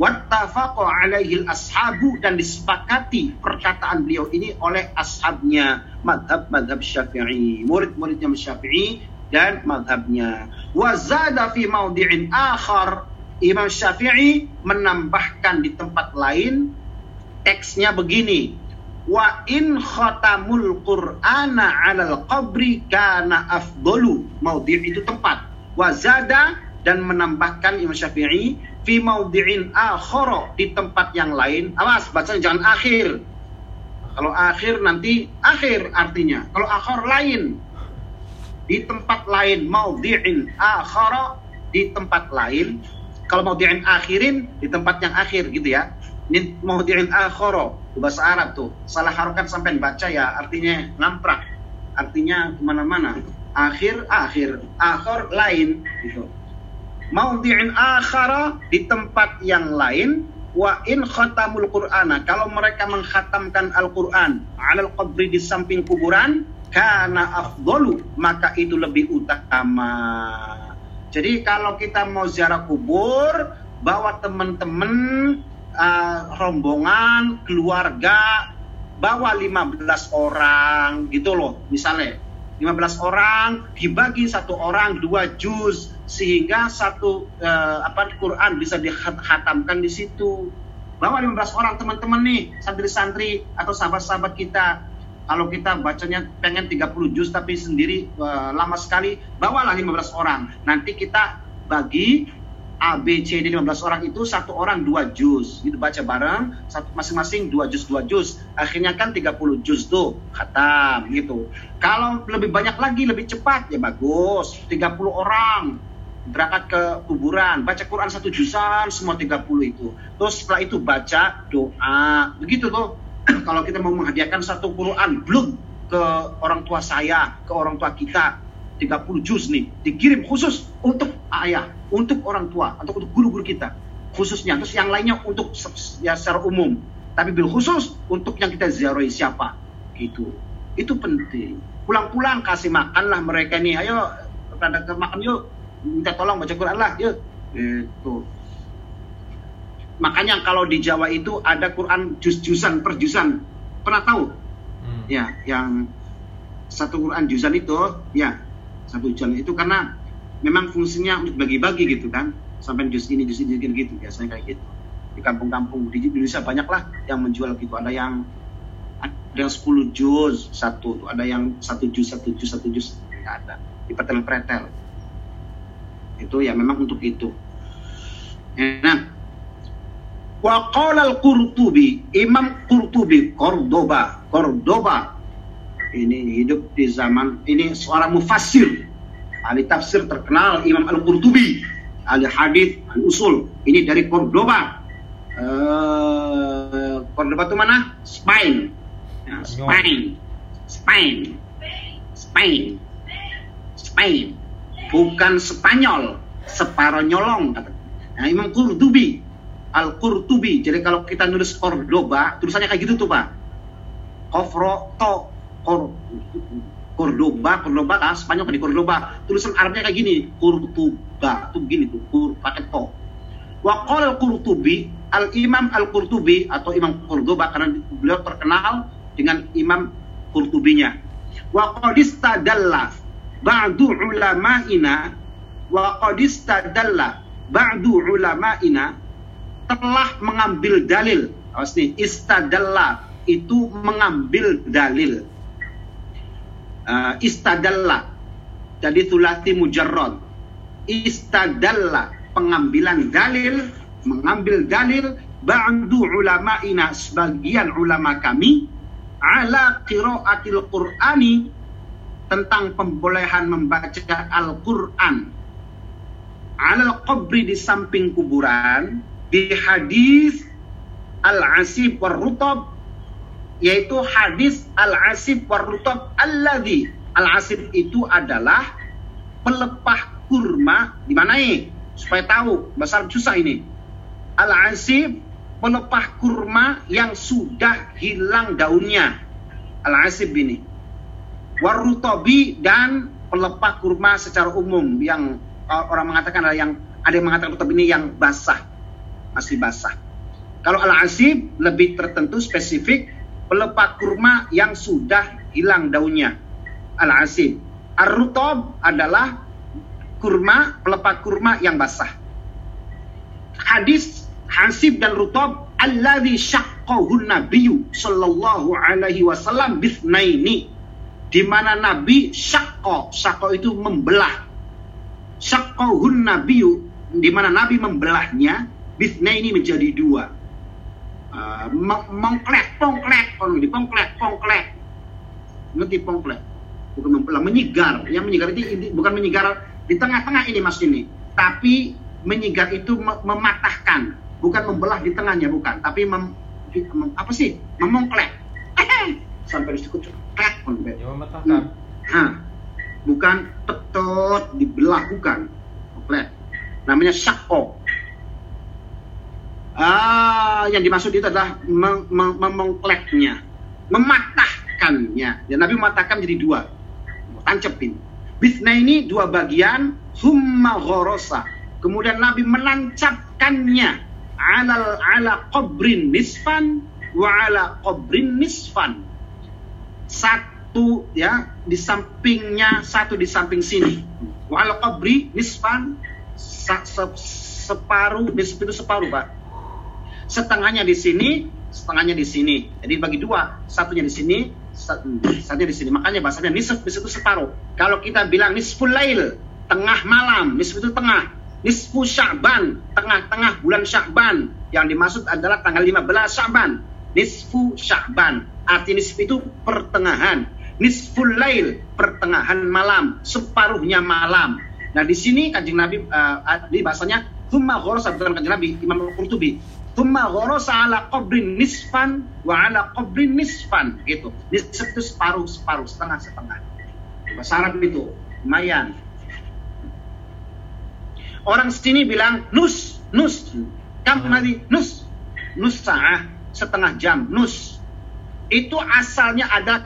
Wattafaqo alaihi ashabu dan disepakati perkataan beliau ini oleh ashabnya madhab-madhab Syafi'i. Murid-muridnya Syafi'i dan madhabnya. Wazada fi maudi'in akhar Imam Syafi'i menambahkan di tempat lain teksnya begini wa in khatamul qur'ana 'alal qabri kana afdalu. Maudhi' itu tempat wa zada dan menambahkan Imam Syafi'i fi maudhi'in akhara di tempat yang lain. Awas bacanya jangan akhir. Kalau akhir nanti akhir artinya. Kalau akhir lain. Di tempat lain maudhi'in akhara di tempat lain. Kalau mau diin akhirin di tempat yang akhir gitu ya. Ini mau diin akhoro bahasa Arab tuh. Salah harokat sampai baca ya artinya ngamprak. Artinya ke mana-mana. Akhir, akhir. Akhir lain gitu. Mau diin akhara di tempat yang lain wa in khatamul qur'ana kalau mereka menghatamkan Al-Qur'an alal qabri di samping kuburan karena afdalu maka itu lebih utama jadi kalau kita mau ziarah kubur, bawa teman-teman, uh, rombongan, keluarga, bawa 15 orang gitu loh misalnya. 15 orang dibagi satu orang dua juz sehingga satu uh, apa Quran bisa dihatamkan di situ. Bawa 15 orang teman-teman nih, santri-santri atau sahabat-sahabat kita kalau kita bacanya pengen 30 juz tapi sendiri uh, lama sekali, bawalah 15 orang. Nanti kita bagi A, B, C, D 15 orang itu satu orang dua juz. Gitu baca bareng, masing-masing dua juz dua juz. Akhirnya kan 30 juz tuh khatam gitu. Kalau lebih banyak lagi lebih cepat ya bagus. 30 orang berangkat ke kuburan, baca Quran satu juzan semua 30 itu. Terus setelah itu baca doa. Begitu tuh kalau kita mau menghadiahkan satu Quran belum ke orang tua saya, ke orang tua kita 30 juz nih dikirim khusus untuk ayah, untuk orang tua atau untuk guru-guru kita khususnya. Terus yang lainnya untuk ya secara umum. Tapi bil khusus untuk yang kita ziarahi siapa gitu. Itu penting. Pulang-pulang kasih makanlah mereka nih. Ayo pada ke makan yuk. Minta tolong baca Quran lah yuk. Itu Makanya kalau di Jawa itu ada Quran juz-juzan per juzan. Pernah tahu? Hmm. Ya, yang satu Quran juzan itu, ya satu juzan itu karena memang fungsinya untuk bagi-bagi gitu kan. Sampai juz ini, juz ini gitu biasanya kayak gitu. Di kampung-kampung di Indonesia banyak lah yang menjual gitu. Ada yang ada yang 10 juz satu, ada yang satu juz, satu juz, satu nggak ada. Di pretel-pretel. Itu ya memang untuk itu. Nah, Wa qala al-Qurtubi, Imam Qurtubi, Cordoba, Cordoba. Ini hidup di zaman ini seorang mufassir, ahli tafsir terkenal Imam Al-Qurtubi, ahli hadis, ahli usul. Ini dari Cordoba. Uh, Cordoba itu mana? Spain. Ya, Spain. Spain. Spain. Spain. Bukan Spanyol, separuh nyolong kata. Nah, Imam Qurtubi Al-Qurtubi. Jadi kalau kita nulis Cordoba, tulisannya kayak gitu tuh Pak. Kofro to Cordoba, Cordoba kan Spanyol kan di Cordoba. Tulisan Arabnya kayak gini, Kurtuba. Tuh begini tuh, kur pakai to. Wa al-Qurtubi, Al-Imam Al-Qurtubi atau Imam Cordoba karena beliau terkenal dengan Imam Qurtubinya. Wa qadistadalla ba'du ulama'ina wa qadistadalla ba'du ulama'ina telah mengambil dalil. Awas nih, istadalla itu mengambil dalil. Uh, istadalla. Jadi tulati mujarrad. Istadalla. Pengambilan dalil, mengambil dalil. Ba'du ina sebagian ulama kami. Ala qiraatil Qur'ani. Tentang pembolehan membaca Al-Qur'an. Alal qabri di samping kuburan. Di hadis al-asib war rutab yaitu hadis al-asib war rutab alladhi. Al-asib itu adalah pelepah kurma. Di mana ini? Supaya tahu bahasa susah ini. Al-asib pelepah kurma yang sudah hilang daunnya. Al-asib ini. Warutabi dan pelepah kurma secara umum yang orang mengatakan adalah yang ada yang mengatakan rutab ini yang basah. Masih basah. Kalau al-asib lebih tertentu spesifik pelepah kurma yang sudah hilang daunnya. Al-asib ar-rutab adalah kurma pelepah kurma yang basah. Hadis hasib dan rutab alladhi syaqqahu nabiyyu sallallahu alaihi wasallam bithnaini di mana nabi syaqqa syaqqa itu membelah. Syaqqahun nabiyyu di mana nabi membelahnya bithnaini menjadi dua uh, mengklek pongklek. Orang di pongklek pongklek. Ngerti pongklek? Bukan membelah menyigar. Yang menyigar itu bukan menyigar di tengah-tengah ini mas ini. Tapi menyigar itu mematahkan. Bukan membelah di tengahnya bukan. Tapi mem, mem, apa sih? Memongklek. Sampai disebut klek ya, mematahkan. Hmm. bukan tetot dibelah bukan. Klek namanya syakko ah yang dimaksud itu adalah mem mem mematahkannya. Dan Nabi mematahkan jadi dua. Tancepin bisna ini dua bagian humma ghorosa. Kemudian Nabi menancapkannya. Alal ala qabrin nisfan wa ala qabrin nisfan. Satu ya di sampingnya satu di samping sini. Wa ala qabri nisfan separuh nisf itu separuh pak setengahnya di sini setengahnya di sini jadi bagi dua satunya di sini satunya di sini makanya bahasanya nisf itu separuh kalau kita bilang nisful lail tengah malam nisf itu tengah nisfu Sya'ban, tengah-tengah bulan Sya'ban. Yang dimaksud adalah tanggal 15 Sya'ban. Nisfu Sya'ban. Arti nisfu itu pertengahan. Nisful lail, pertengahan malam, separuhnya malam. Nah, di sini Kanjeng Nabi uh, di bahasanya thumma ghorosa bukan Kanjeng Nabi Imam Qurtubi. Thumma ghorosa ala qabrin nisfan wa ala qabrin nisfan gitu. Nisf itu separuh, separuh, setengah, setengah. Bahasa Arab itu lumayan Orang sini bilang nus, nus. Kam hmm. nus. Nus sa'ah, setengah jam, nus. Itu asalnya ada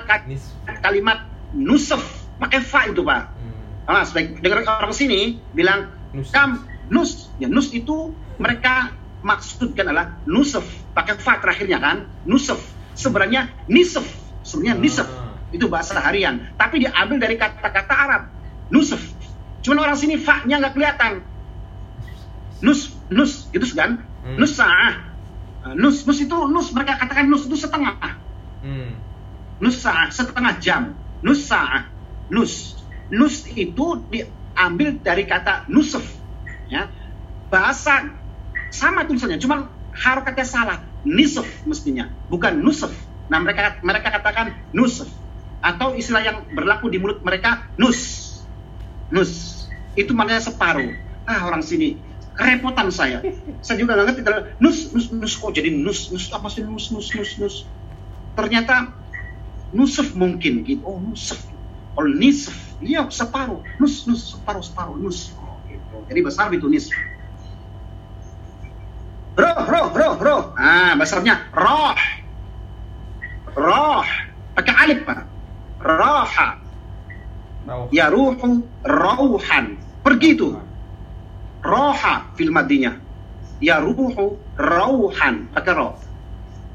kalimat nusuf, pakai fa itu Pak. Hmm. Ah, sebaik, dengar orang sini bilang nus. kam nus. Ya nus itu mereka maksudkan adalah nusuf, pakai fa terakhirnya kan, nusuf. Sebenarnya nisuf, sebenarnya nisuf. Itu bahasa harian, tapi diambil dari kata-kata Arab, nusuf. Cuman orang sini fa-nya nggak kelihatan. Nus nus. Itu kan? Hmm. nus sah nus. Nus itu nus. Mereka katakan nus itu setengah. Hmm. nus sah setengah jam. Nus sah nus. Nus itu diambil dari kata nusuf. Ya. Bahasa sama tulisannya cuman harokatnya salah nisuf mestinya bukan nusuf nah mereka mereka katakan nusuf atau istilah yang berlaku di mulut mereka nus nus itu maknanya separuh ah orang sini kerepotan saya. Saya juga nggak ngerti nus nus nus kok jadi nus nus apa sih nus nus nus nus. Ternyata nusuf mungkin gitu. Oh nusuf. Oh nisf. Iya separuh. Nus nus separuh separuh nus. Oh, gitu. Jadi besar itu nis. Roh roh roh roh. Ah besarnya roh. Roh. Pakai alif pak. Roha. Ya ruhu rauhan. Pergi tuh roha fil madinya. Ya ruhu rauhan. Pakai roh.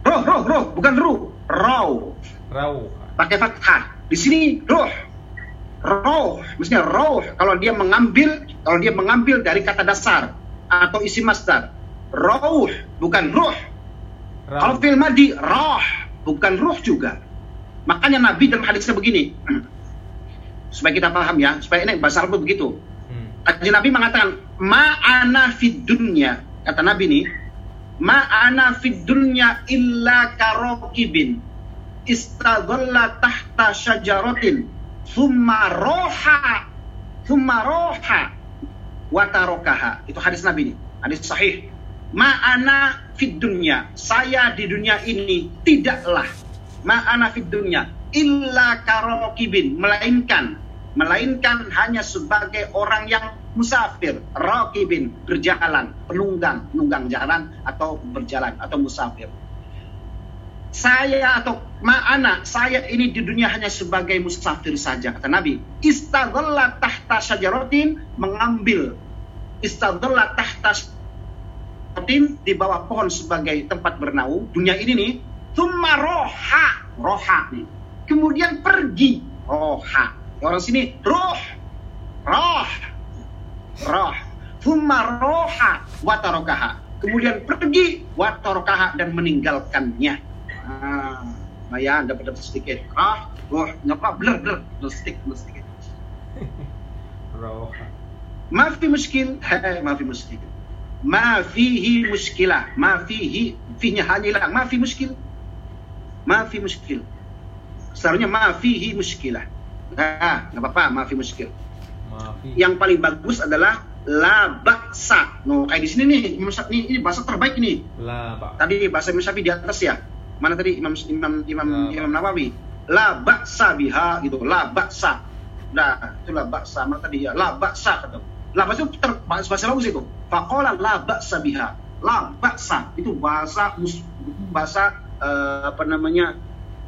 Roh roh roh. Bukan ruh. Rau rau pakai fathah. Di sini roh roh maksudnya roh kalau dia mengambil kalau dia mengambil dari kata dasar atau isi masdar roh bukan ruh. Kalau fil madi roh bukan ruh juga. Makanya nabi dalam hadisnya begini. Supaya kita paham ya supaya ini bahasa Arab begitu. Kajian Nabi mengatakan ma'ana fid dunya. Kata Nabi ini ma'ana fid dunya illa karokibin istadalla tahta syajaratin. Thumma roha thumma roha watarokaha itu hadis Nabi ini. Hadis sahih ma'ana fid dunya. Saya di dunia ini tidaklah. Ma'ana fid dunya. Illa karokibin. Melainkan melainkan hanya sebagai orang yang musafir. Rokibin. Berjalan. Penunggang. Penunggang jalan atau berjalan atau musafir. Saya atau ma'ana saya ini di dunia hanya sebagai musafir saja kata Nabi. Istadalla tahta syajaratin mengambil. Istadalla tahta Adin di bawah pohon sebagai tempat bernaung dunia ini nih Thumma roha roha nih. Kemudian pergi roha. Orang sini roh roh roh. Thumma roha watarokaha kemudian pergi watarokaha dan meninggalkannya. Nah, ya anda dapat sedikit. Roh roh nyapa blur blur. Sedikit sedikit. Roh. Maaf, roha. Mafi muskil hei maafi miskin ma fihi muskilah. Ma fihi fihnya hanya hilang ma fi muskil. Ma fi muskil. Seharusnya ma fihi muskilah. Nah nggak apa-apa ma fi muskil. Ma yang paling bagus adalah la baksa no kayak di sini nih ini, ini bahasa terbaik nih la tadi bahasa Imam di atas ya. Mana tadi? Imam Imam Imam, la Imam Nawawi. La baksa biha gitu. La baksa nah itulah baksa mana tadi? Ya la baksa kata la baksa itu ter, bahasa bagus itu. Faqala la baksa biha. La baksa itu bahasa mus, bahasa eh, apa namanya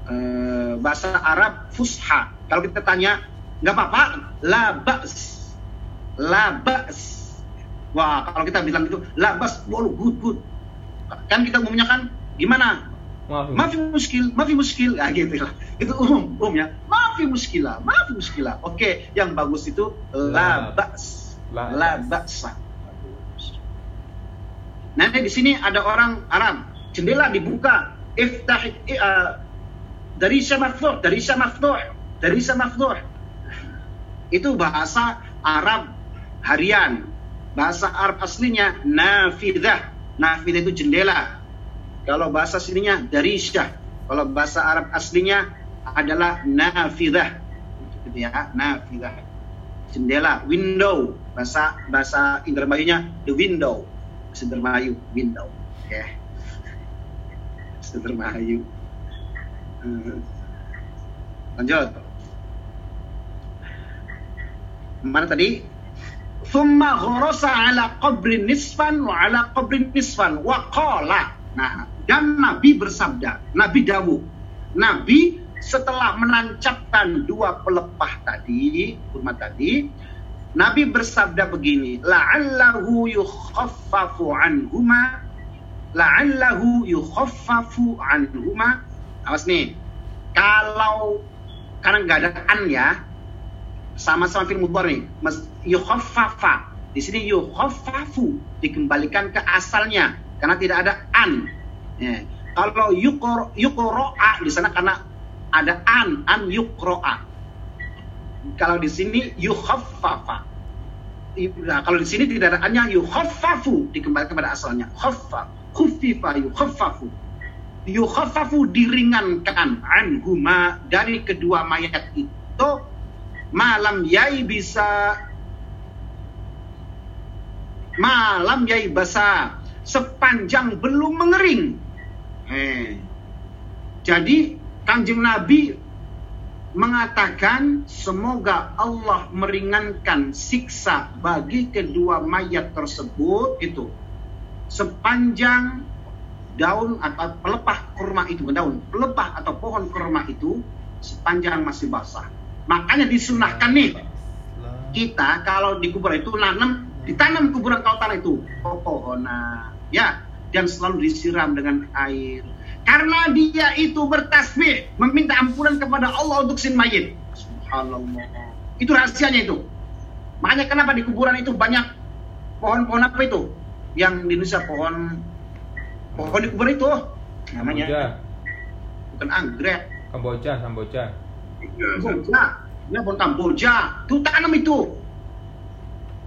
eh, bahasa Arab fusha. Kalau kita tanya nggak apa-apa la baks la baks wah kalau kita bilang itu la baks wow, good good. Kan kita umumnya kan gimana? Maafi. Mafi muskil, mafi muskil, ya gitu lah. Itu umum, umum ya. Mafi muskilah, mafi muskilah. Oke, yang bagus itu la La- la ba'sa. Nah, di sini ada orang Arab, jendela dibuka, iftah uh, dari maftuh, dari maftuh, dari maftuh. Itu bahasa Arab harian. Bahasa Arab aslinya nafidah. Nafidah itu jendela. Kalau bahasa sininya dari Kalau bahasa Arab aslinya adalah nafidah. Gitu ya, nafidah. Jendela, window. Bahasa bahasa Indramayunya the window. Bahasa Indramayu, window. Oke. Bahasa Indramayu. Hmm. Lanjut. Mana tadi? Thumma ghurasa ala qabrin nisfan wa ala qabrin nisfan wa qala. Nah, dan Nabi bersabda, Nabi Dawud. Nabi setelah menancapkan dua pelepah tadi, kurma tadi, Nabi bersabda begini, la'allahu yukhaffafu anhuma la'allahu yukhaffafu anhuma. Awas nih. Kalau karena nggak ada an ya, sama-sama film mudhari nih. Mas yukhaffafa. Di sini yukhaffafu dikembalikan ke asalnya karena tidak ada an. Ya. Kalau yukro yukroa di sana karena ada an an yukroa. Kalau di sini yukhaffafa. Nah, kalau di sini tidak ada annya yukhaffafu dikembalikan kepada asalnya. Khaffa, khuffifa yukhaffafu. Yukhaffafu diringankan anhuma dari kedua mayat itu malam yai bisa malam yai basa sepanjang belum mengering. Eh. Jadi kanjeng Nabi mengatakan semoga Allah meringankan siksa bagi kedua mayat tersebut itu. Sepanjang daun atau pelepah kurma itu daun pelepah atau pohon kurma itu sepanjang masih basah. Makanya disunahkan nih kita kalau di kuburan itu nanam ditanam kuburan kau tanah itu pepohonan ya. Dan selalu disiram dengan air karena dia itu bertasbih meminta ampunan kepada Allah untuk sin mayit. Subhanallah. Itu rahasianya itu. Makanya kenapa di kuburan itu banyak pohon-pohon apa itu? Yang di Indonesia pohon pohon di kuburan itu namanya. Kamboja. bukan anggrek. Kamboja, Kamboja. Kamboja, ya pohon Kamboja, itu tanam itu.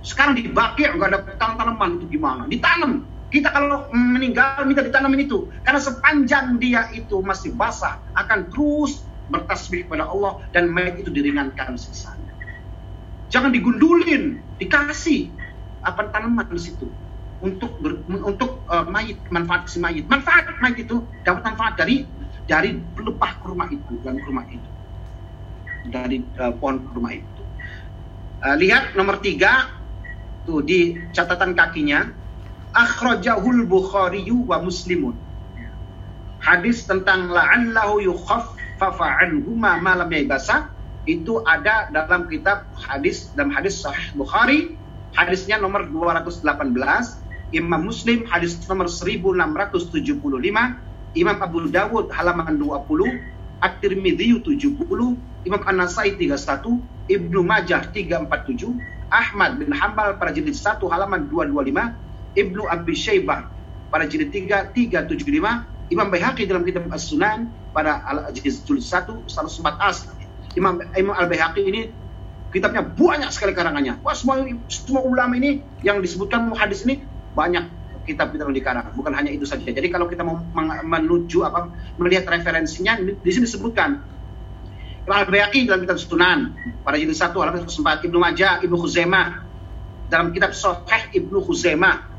Sekarang dibakir nggak ada tanam tanaman itu gimana? Ditanam Kita kalau meninggal minta ditanamin itu. Karena sepanjang dia itu masih basah akan terus bertasbih kepada Allah dan mayat itu diringankan sisanya. Jangan digundulin, dikasih apa tanaman di situ untuk ber, untuk uh, mayit manfaat si mayit. Manfaat mayit itu dapat manfaat dari dari pelepah kurma itu dan kurma itu dari uh, pohon kurma itu. Uh, lihat nomor tiga tuh di catatan kakinya akhrajahul Bukhari wa Muslimun. Hadis tentang la'allahu yukhaffafa anhuma ma lam yaibasa itu ada dalam kitab hadis dalam hadis Sahih Bukhari. Hadisnya nomor 218 Imam Muslim hadis nomor 1675 Imam Abu Dawud halaman 20 At-Tirmidzi 70 Imam An-Nasai 31 Ibnu Majah 347 Ahmad bin Hambal pada jilid 1 halaman 225 Ibnu Abi Syaibah pada jilid 3 375 Imam Baihaqi dalam kitab As-Sunan pada jilid 1 104 as Imam Imam Al-Baihaqi ini kitabnya banyak sekali karangannya. Wah, semua semua ulama ini yang disebutkan hadis ini banyak kitab-kitab yang dikarang. Bukan hanya itu saja. Jadi kalau kita mau menuju apa melihat referensinya di sini disebutkan Imam Al-Bayhaqi dalam kitab Sunan pada jilid 1 halaman 104 Ibnu Majah, Ibnu Khuzaimah dalam kitab Sahih Ibnu Khuzaimah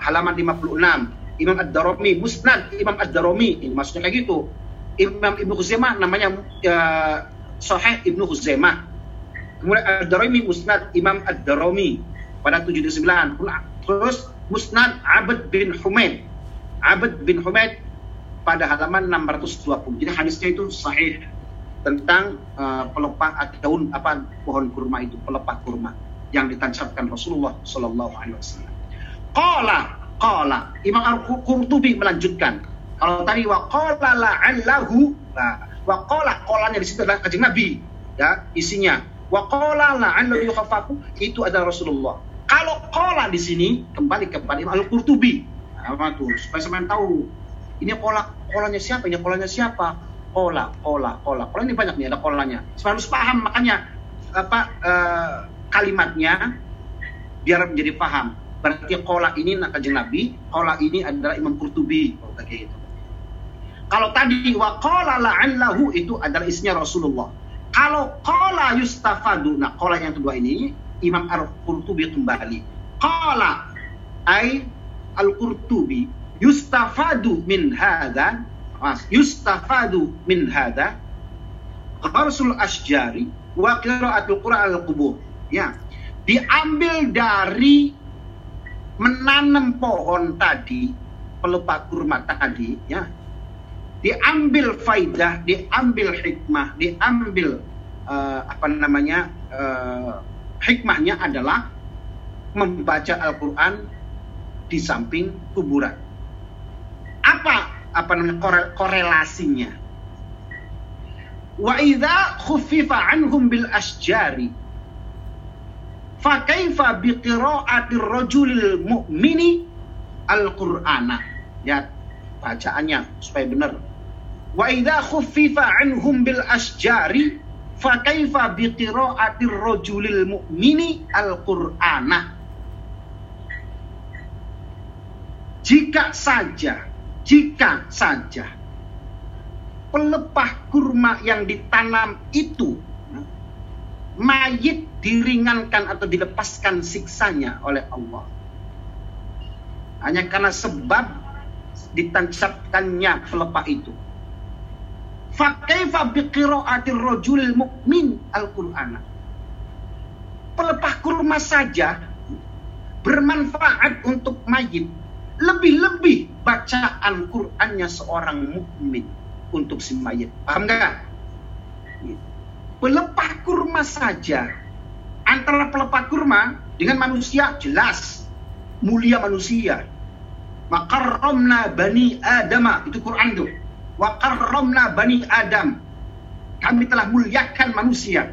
halaman 56 Imam Ad-Darimi Musnad Imam Ad-Darimi ini maksudnya kayak gitu Imam Ibnu Khuzaimah namanya uh, Sahih Ibnu Khuzaimah. Kemudian Ad-Darimi Musnad Imam Ad-Darimi pada 79. Terus Musnad Abd bin Humaid. Abd bin Humaid pada halaman 620. Jadi hadisnya itu sahih tentang uh, pelepah daun apa pohon kurma itu, pelepah kurma yang ditancapkan Rasulullah Shallallahu Alaihi Wasallam. Qala qala Imam Al-Qurtubi melanjutkan. Kalau tadi wa qala la'allahu nah, Wa qala qolanya di situ adalah kanjeng Nabi. Ya, isinya. Wa qala la'allahu yukhaffafu itu adalah Rasulullah. Kalau qala di sini kembali kepada Imam Al-Qurtubi. Apa tuh? Supaya sampean tahu. Ini kola kolanya siapa? Ini kolanya siapa? Kola, kola, kola. Kola ini banyak nih ada kolanya. Harus paham makanya apa uh, kalimatnya biar menjadi paham. Berarti kola ini kanjeng Nabi, kola ini adalah Imam Qurtubi. Oh, kayak gitu. Kalau tadi wa qala la'allahu itu adalah isinya Rasulullah. Kalau qala yustafadu, nah qala yang kedua ini Imam Al-Qurtubi kembali. Qala ay Al-Qurtubi yustafadu min hadha yustafadu min hadha gharsul asjari wa qiraatul Qur'an al-qubur. Ya. Diambil dari menanam pohon tadi, pelupa kurma tadi, ya, diambil faidah, diambil hikmah, diambil uh, apa namanya uh, hikmahnya adalah membaca Al-Quran di samping kuburan. Apa apa namanya korelasinya? Wa idza khuffifa anhum bil asjari fa kaifa bi qira'ati rajulil mu'mini al-Qur'ana. Ya, bacaannya supaya benar Wa idza khuffifa anhum bil asjari fa kaifa bi qira'atir rajulil mu'mini al-Qur'ana. Jika saja, jika saja pelepah kurma yang ditanam itu mayit diringankan atau dilepaskan siksanya oleh Allah. Hanya karena sebab ditancapkannya pelepah itu Fakaifa biqiraatir rajul mukmin Al-Qur'an. Pelepah kurma saja bermanfaat untuk mayit. Lebih-lebih bacaan Qur'annya seorang mukmin untuk si mayit. Paham gak? Pelepah kurma saja antara pelepah kurma dengan manusia jelas mulia manusia. Maka bani Adama itu Quran tuh wa karramna bani Adam. Kami telah muliakan manusia.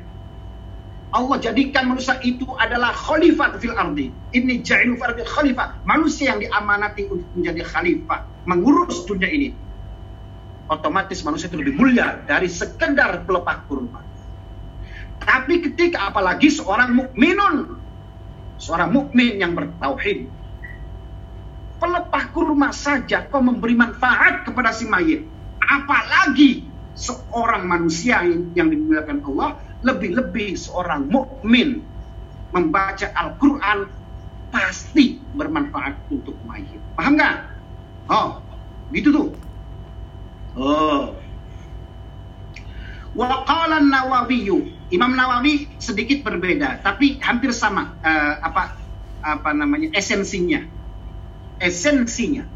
Allah jadikan manusia itu adalah khalifah fil ardi. Ini ja'ilu fil khalifah. Manusia yang diamanati untuk menjadi khalifah. Mengurus dunia ini. Otomatis manusia itu lebih mulia dari sekedar pelepah kurma. Tapi ketika apalagi seorang mukminun, seorang mukmin yang bertauhid, pelepah kurma saja kau memberi manfaat kepada si mayit. Apalagi seorang manusia yang, dimuliakan Allah, lebih-lebih seorang mukmin membaca Al-Quran pasti bermanfaat untuk mayit. Paham nggak? Oh, gitu tuh. Oh. Wa qala Nawawi, Imam Nawawi sedikit berbeda, tapi hampir sama uh, apa apa namanya esensinya. Esensinya.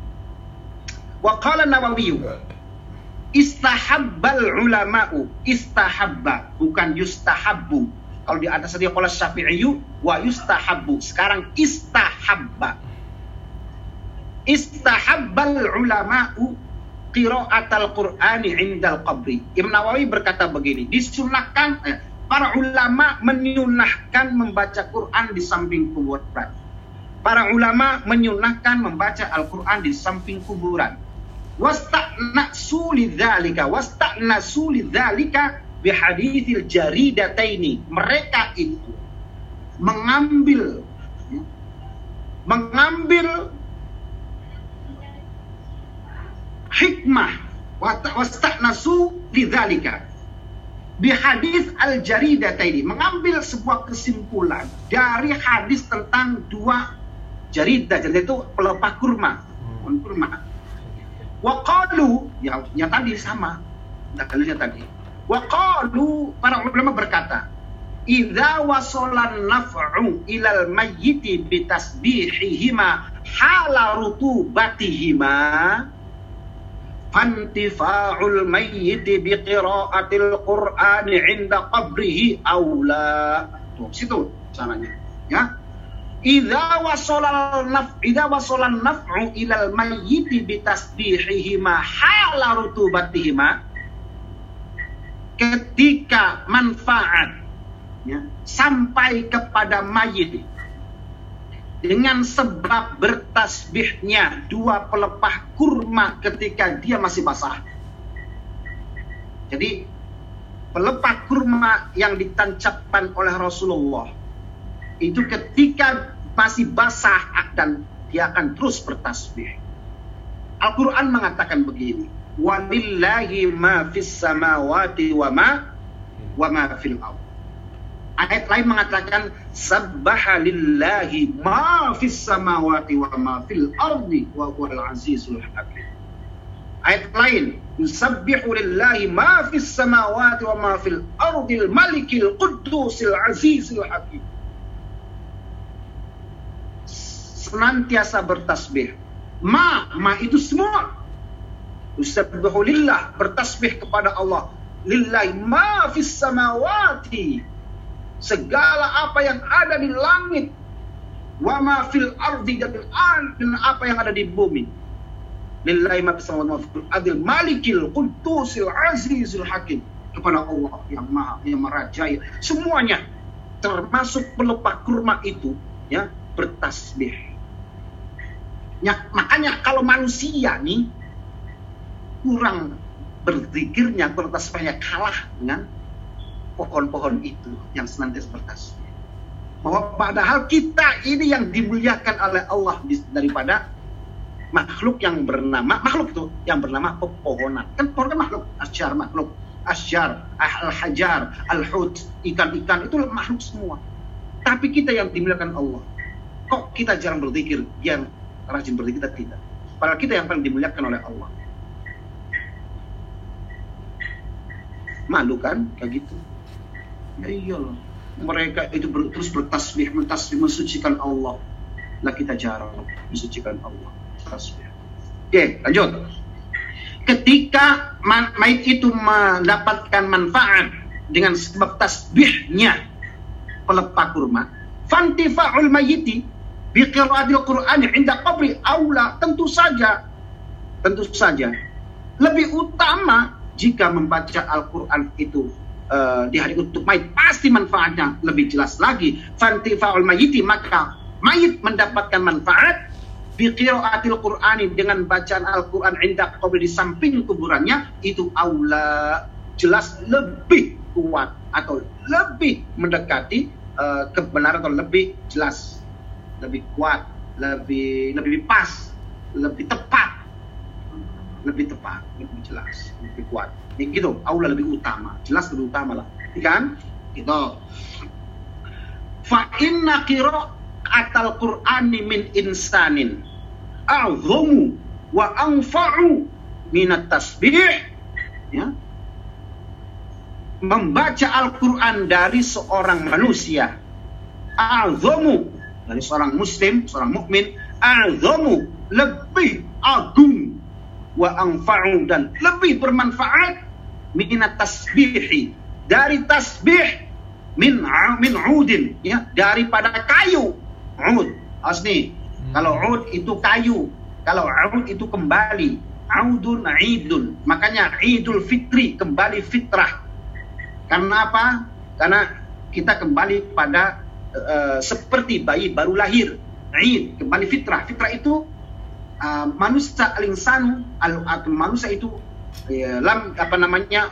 Wa qala Nawawi, istahabbal ulama'u, istahabba bukan yustahabbu. Kalau di atas dia qala Syafi'i wa yustahabbu. Sekarang istahabba. Istahabbal ulama'u qiraatal Qur'ani indal qabri. Imam Nawawi berkata begini, disunahkan eh, para ulama menyunahkan membaca Quran di samping kuburan. Para ulama menyunahkan membaca Al-Quran di samping kuburan. Wasta'nasu lidzalika, wasta'nasu lidzalika bihadithil jaridataini. Mereka itu mengambil mengambil hikmah wasta'nasu lidzalika bihadis al jaridataini mengambil sebuah kesimpulan dari hadis tentang dua jaridah jaridah itu pelepah kurma pohon kurma. Waqalu ya, ya tadi sama dalilnya tadi. Waqalu para ulama berkata idza wasolan naf'u ilal mayyiti bitasbihihima hala rutubatihima fantifa'ul mayyiti biqira'atil qur'ani 'inda qabrihi aula. Tuh, situ caranya. Ya. Idza wasolal naf idza wasolal naf'u ilal mayyiti bitasbihihima hala rutubatihima ketika manfaat ya, sampai kepada mayit dengan sebab bertasbihnya dua pelepah kurma ketika dia masih basah. Jadi pelepah kurma yang ditancapkan oleh Rasulullah itu ketika masih basah dan dia akan terus bertasbih. Al-Quran mengatakan begini, walillahi ma fis samawati wa ma wa ma fil ardh. Ayat lain mengatakan sabbaha lillahi ma fis samawati wa ma fil ardi wa huwal azizul hakim. Ayat lain yusabbihu lillahi ma fis samawati wa ma fil ardi al malikil quddusil azizil hakim. Senantiasa bertasbih. Ma, ma itu semua. Yusabbihu lillah, bertasbih kepada Allah. Lillahi ma fis samawati segala apa yang ada di langit wa ma fil ardi dan apa yang ada di bumi. Lillahi ma fis adil malikil qudusil azizul hakim. Kepada Allah yang maha yang merajai semuanya termasuk pelepah kurma itu ya bertasbih. Ya, makanya kalau manusia nih kurang berzikirnya bertasbihnya kalah dengan pohon-pohon itu yang senantiasa bertasbih. Bahwa padahal kita ini yang dimuliakan oleh Allah daripada makhluk yang bernama makhluk itu yang bernama pepohonan. Kan pohon kan makhluk, asyar makhluk, asyar, al-hajar, al-hut, ikan-ikan itu makhluk semua. Tapi kita yang dimuliakan Allah. Kok kita jarang berzikir, yang rajin berzikir kita tidak. Padahal kita yang paling dimuliakan oleh Allah. Malu kan kayak gitu. Ya iyalah. Mereka itu ber, terus bertasbih, mentasbih, mensucikan Allah. Lah kita jarang mensucikan Allah. Tasbih. Oke, lanjut. Ketika mayit itu mendapatkan manfaat dengan sebab tasbihnya pelepah kurma, fantifa'ul mayiti biqiraatil Qur'ani inda qabri aula tentu saja tentu saja lebih utama jika membaca Al-Qur'an itu uh, di hari untuk mayit pasti manfaatnya lebih jelas lagi. Fantifaul mayiti maka mayit mendapatkan manfaat biqiraatil Qur'ani dengan bacaan Al-Qur'an indah qabri di samping kuburannya itu aula. Jelas lebih kuat atau lebih mendekati uh, kebenaran atau lebih jelas lebih kuat lebih lebih pas lebih tepat. Lebih tepat lebih jelas lebih kuat ya gitu aula lebih utama jelas lebih utama lah. Kan? Gitu. Fa inna qira'atal qur'ani min insanin. A'zamu wa anfa'u minat tasbih. Ya. Membaca Al-Quran dari seorang manusia. A'zamu dari seorang muslim, seorang mukmin. A'zamu lebih agung. Wa anfa'u dan lebih bermanfaat minat tasbihi dari tasbih min min udin ya daripada kayu. Ud asni Hmm. kalau ud itu kayu kalau ud itu kembali. Audun idun. Makanya idul fitri kembali fitrah. Karena apa? Karena kita kembali pada eh, seperti bayi baru lahir. Id kembali fitrah. Fitrah itu uh, manusia al-insanu al, al- manusia itu ya, lam apa namanya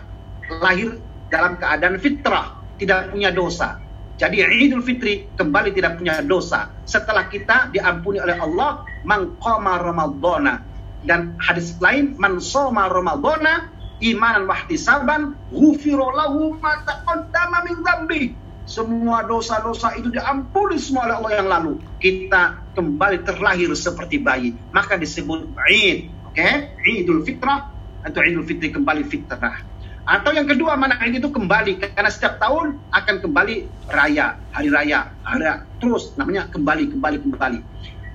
lahir dalam keadaan fitrah tidak punya dosa. Jadi Idul Fitri kembali tidak punya dosa. Setelah kita diampuni oleh Allah mangqama ramadhana. Dan hadis lain man soma ramadhana imanan wahtisaban ghufira lahu ma taqaddama min dzambi semua dosa-dosa itu diampuni semua oleh Allah yang lalu. Kita kembali terlahir seperti bayi. Maka disebut Id oke? Idul Fitrah atau Idul Fitri kembali fitrah atau yang kedua mana Id itu kembali. Karena setiap tahun akan kembali raya hari raya. Hari terus namanya kembali kembali kembali.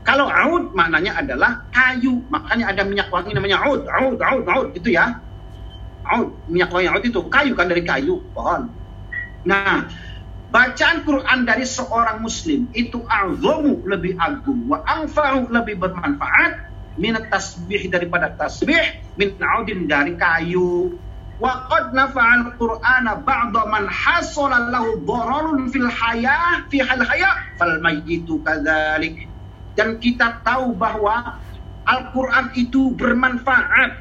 Kalau aud maknanya adalah kayu. Makanya ada minyak wangi namanya aud. Aud aud aud. Itu ya. Aud minyak wangi aud itu. Kayu kan dari kayu. Pohon nah bacaan Quran dari seorang muslim itu azamu lebih agung wa anfa'u lebih bermanfaat minat tasbih daripada tasbih min audin dari kayu. Wa qad nafa'al qur'ana ba'da man hasala lahu dararun fil hayah fi hal hayah fal mayyitu kadzalik. Dan kita tahu bahwa Al-Quran itu bermanfaat.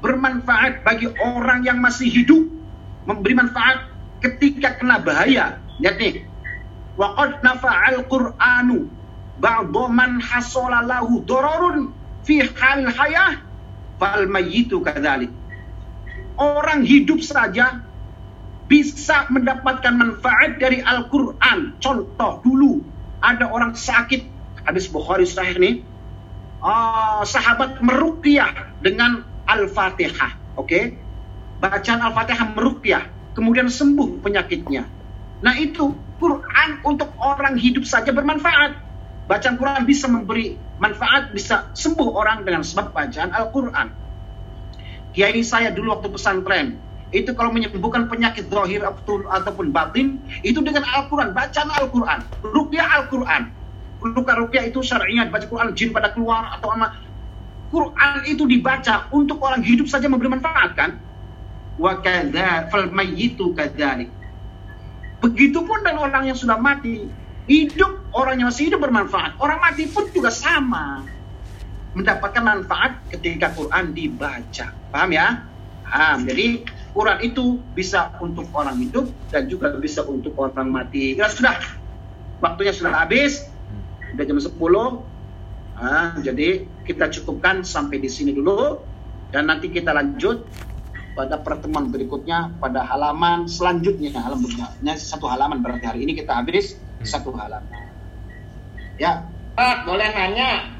Bermanfaat bagi orang yang masih hidup. Memberi manfaat ketika kena bahaya. Lihat nih. Waqad nafa'al qur'anu ba'da man hasala lahu dararun fi hal hayah fal mayyitu kadzalik orang hidup saja bisa mendapatkan manfaat dari Al-Quran. Contoh dulu, ada orang sakit, hadis Bukhari sahih nih, ah, sahabat meruqyah dengan Al-Fatihah, oke? Bacaan Al-Fatihah meruqyah, kemudian sembuh penyakitnya. Nah itu Quran untuk orang hidup saja bermanfaat. Bacaan Quran bisa memberi manfaat, bisa sembuh orang dengan sebab bacaan Al-Quran. Kiai saya dulu waktu pesantren, itu kalau menyembuhkan penyakit zahir ataupun batin, itu dengan Al-Quran, bacaan Al-Quran, rukyah Al-Quran. Rukyah itu syar'inya baca Quran, jin pada keluar atau ama. Quran itu dibaca untuk orang hidup saja memberi manfaat kan? Wa kadza fal mayyitu kadzalik. Begitupun dengan orang yang sudah mati, hidup orang yang masih hidup bermanfaat. Orang mati pun juga sama mendapatkan manfaat ketika Quran dibaca. Paham ya? Paham. Jadi Quran itu bisa untuk orang hidup dan juga bisa untuk orang mati. Ya sudah. Waktunya sudah habis. Sudah jam 10. Nah, jadi kita cukupkan sampai di sini dulu dan nanti kita lanjut pada pertemuan berikutnya pada halaman selanjutnya halaman berikutnya satu halaman berarti hari ini kita habis satu halaman ya Pak, boleh nanya?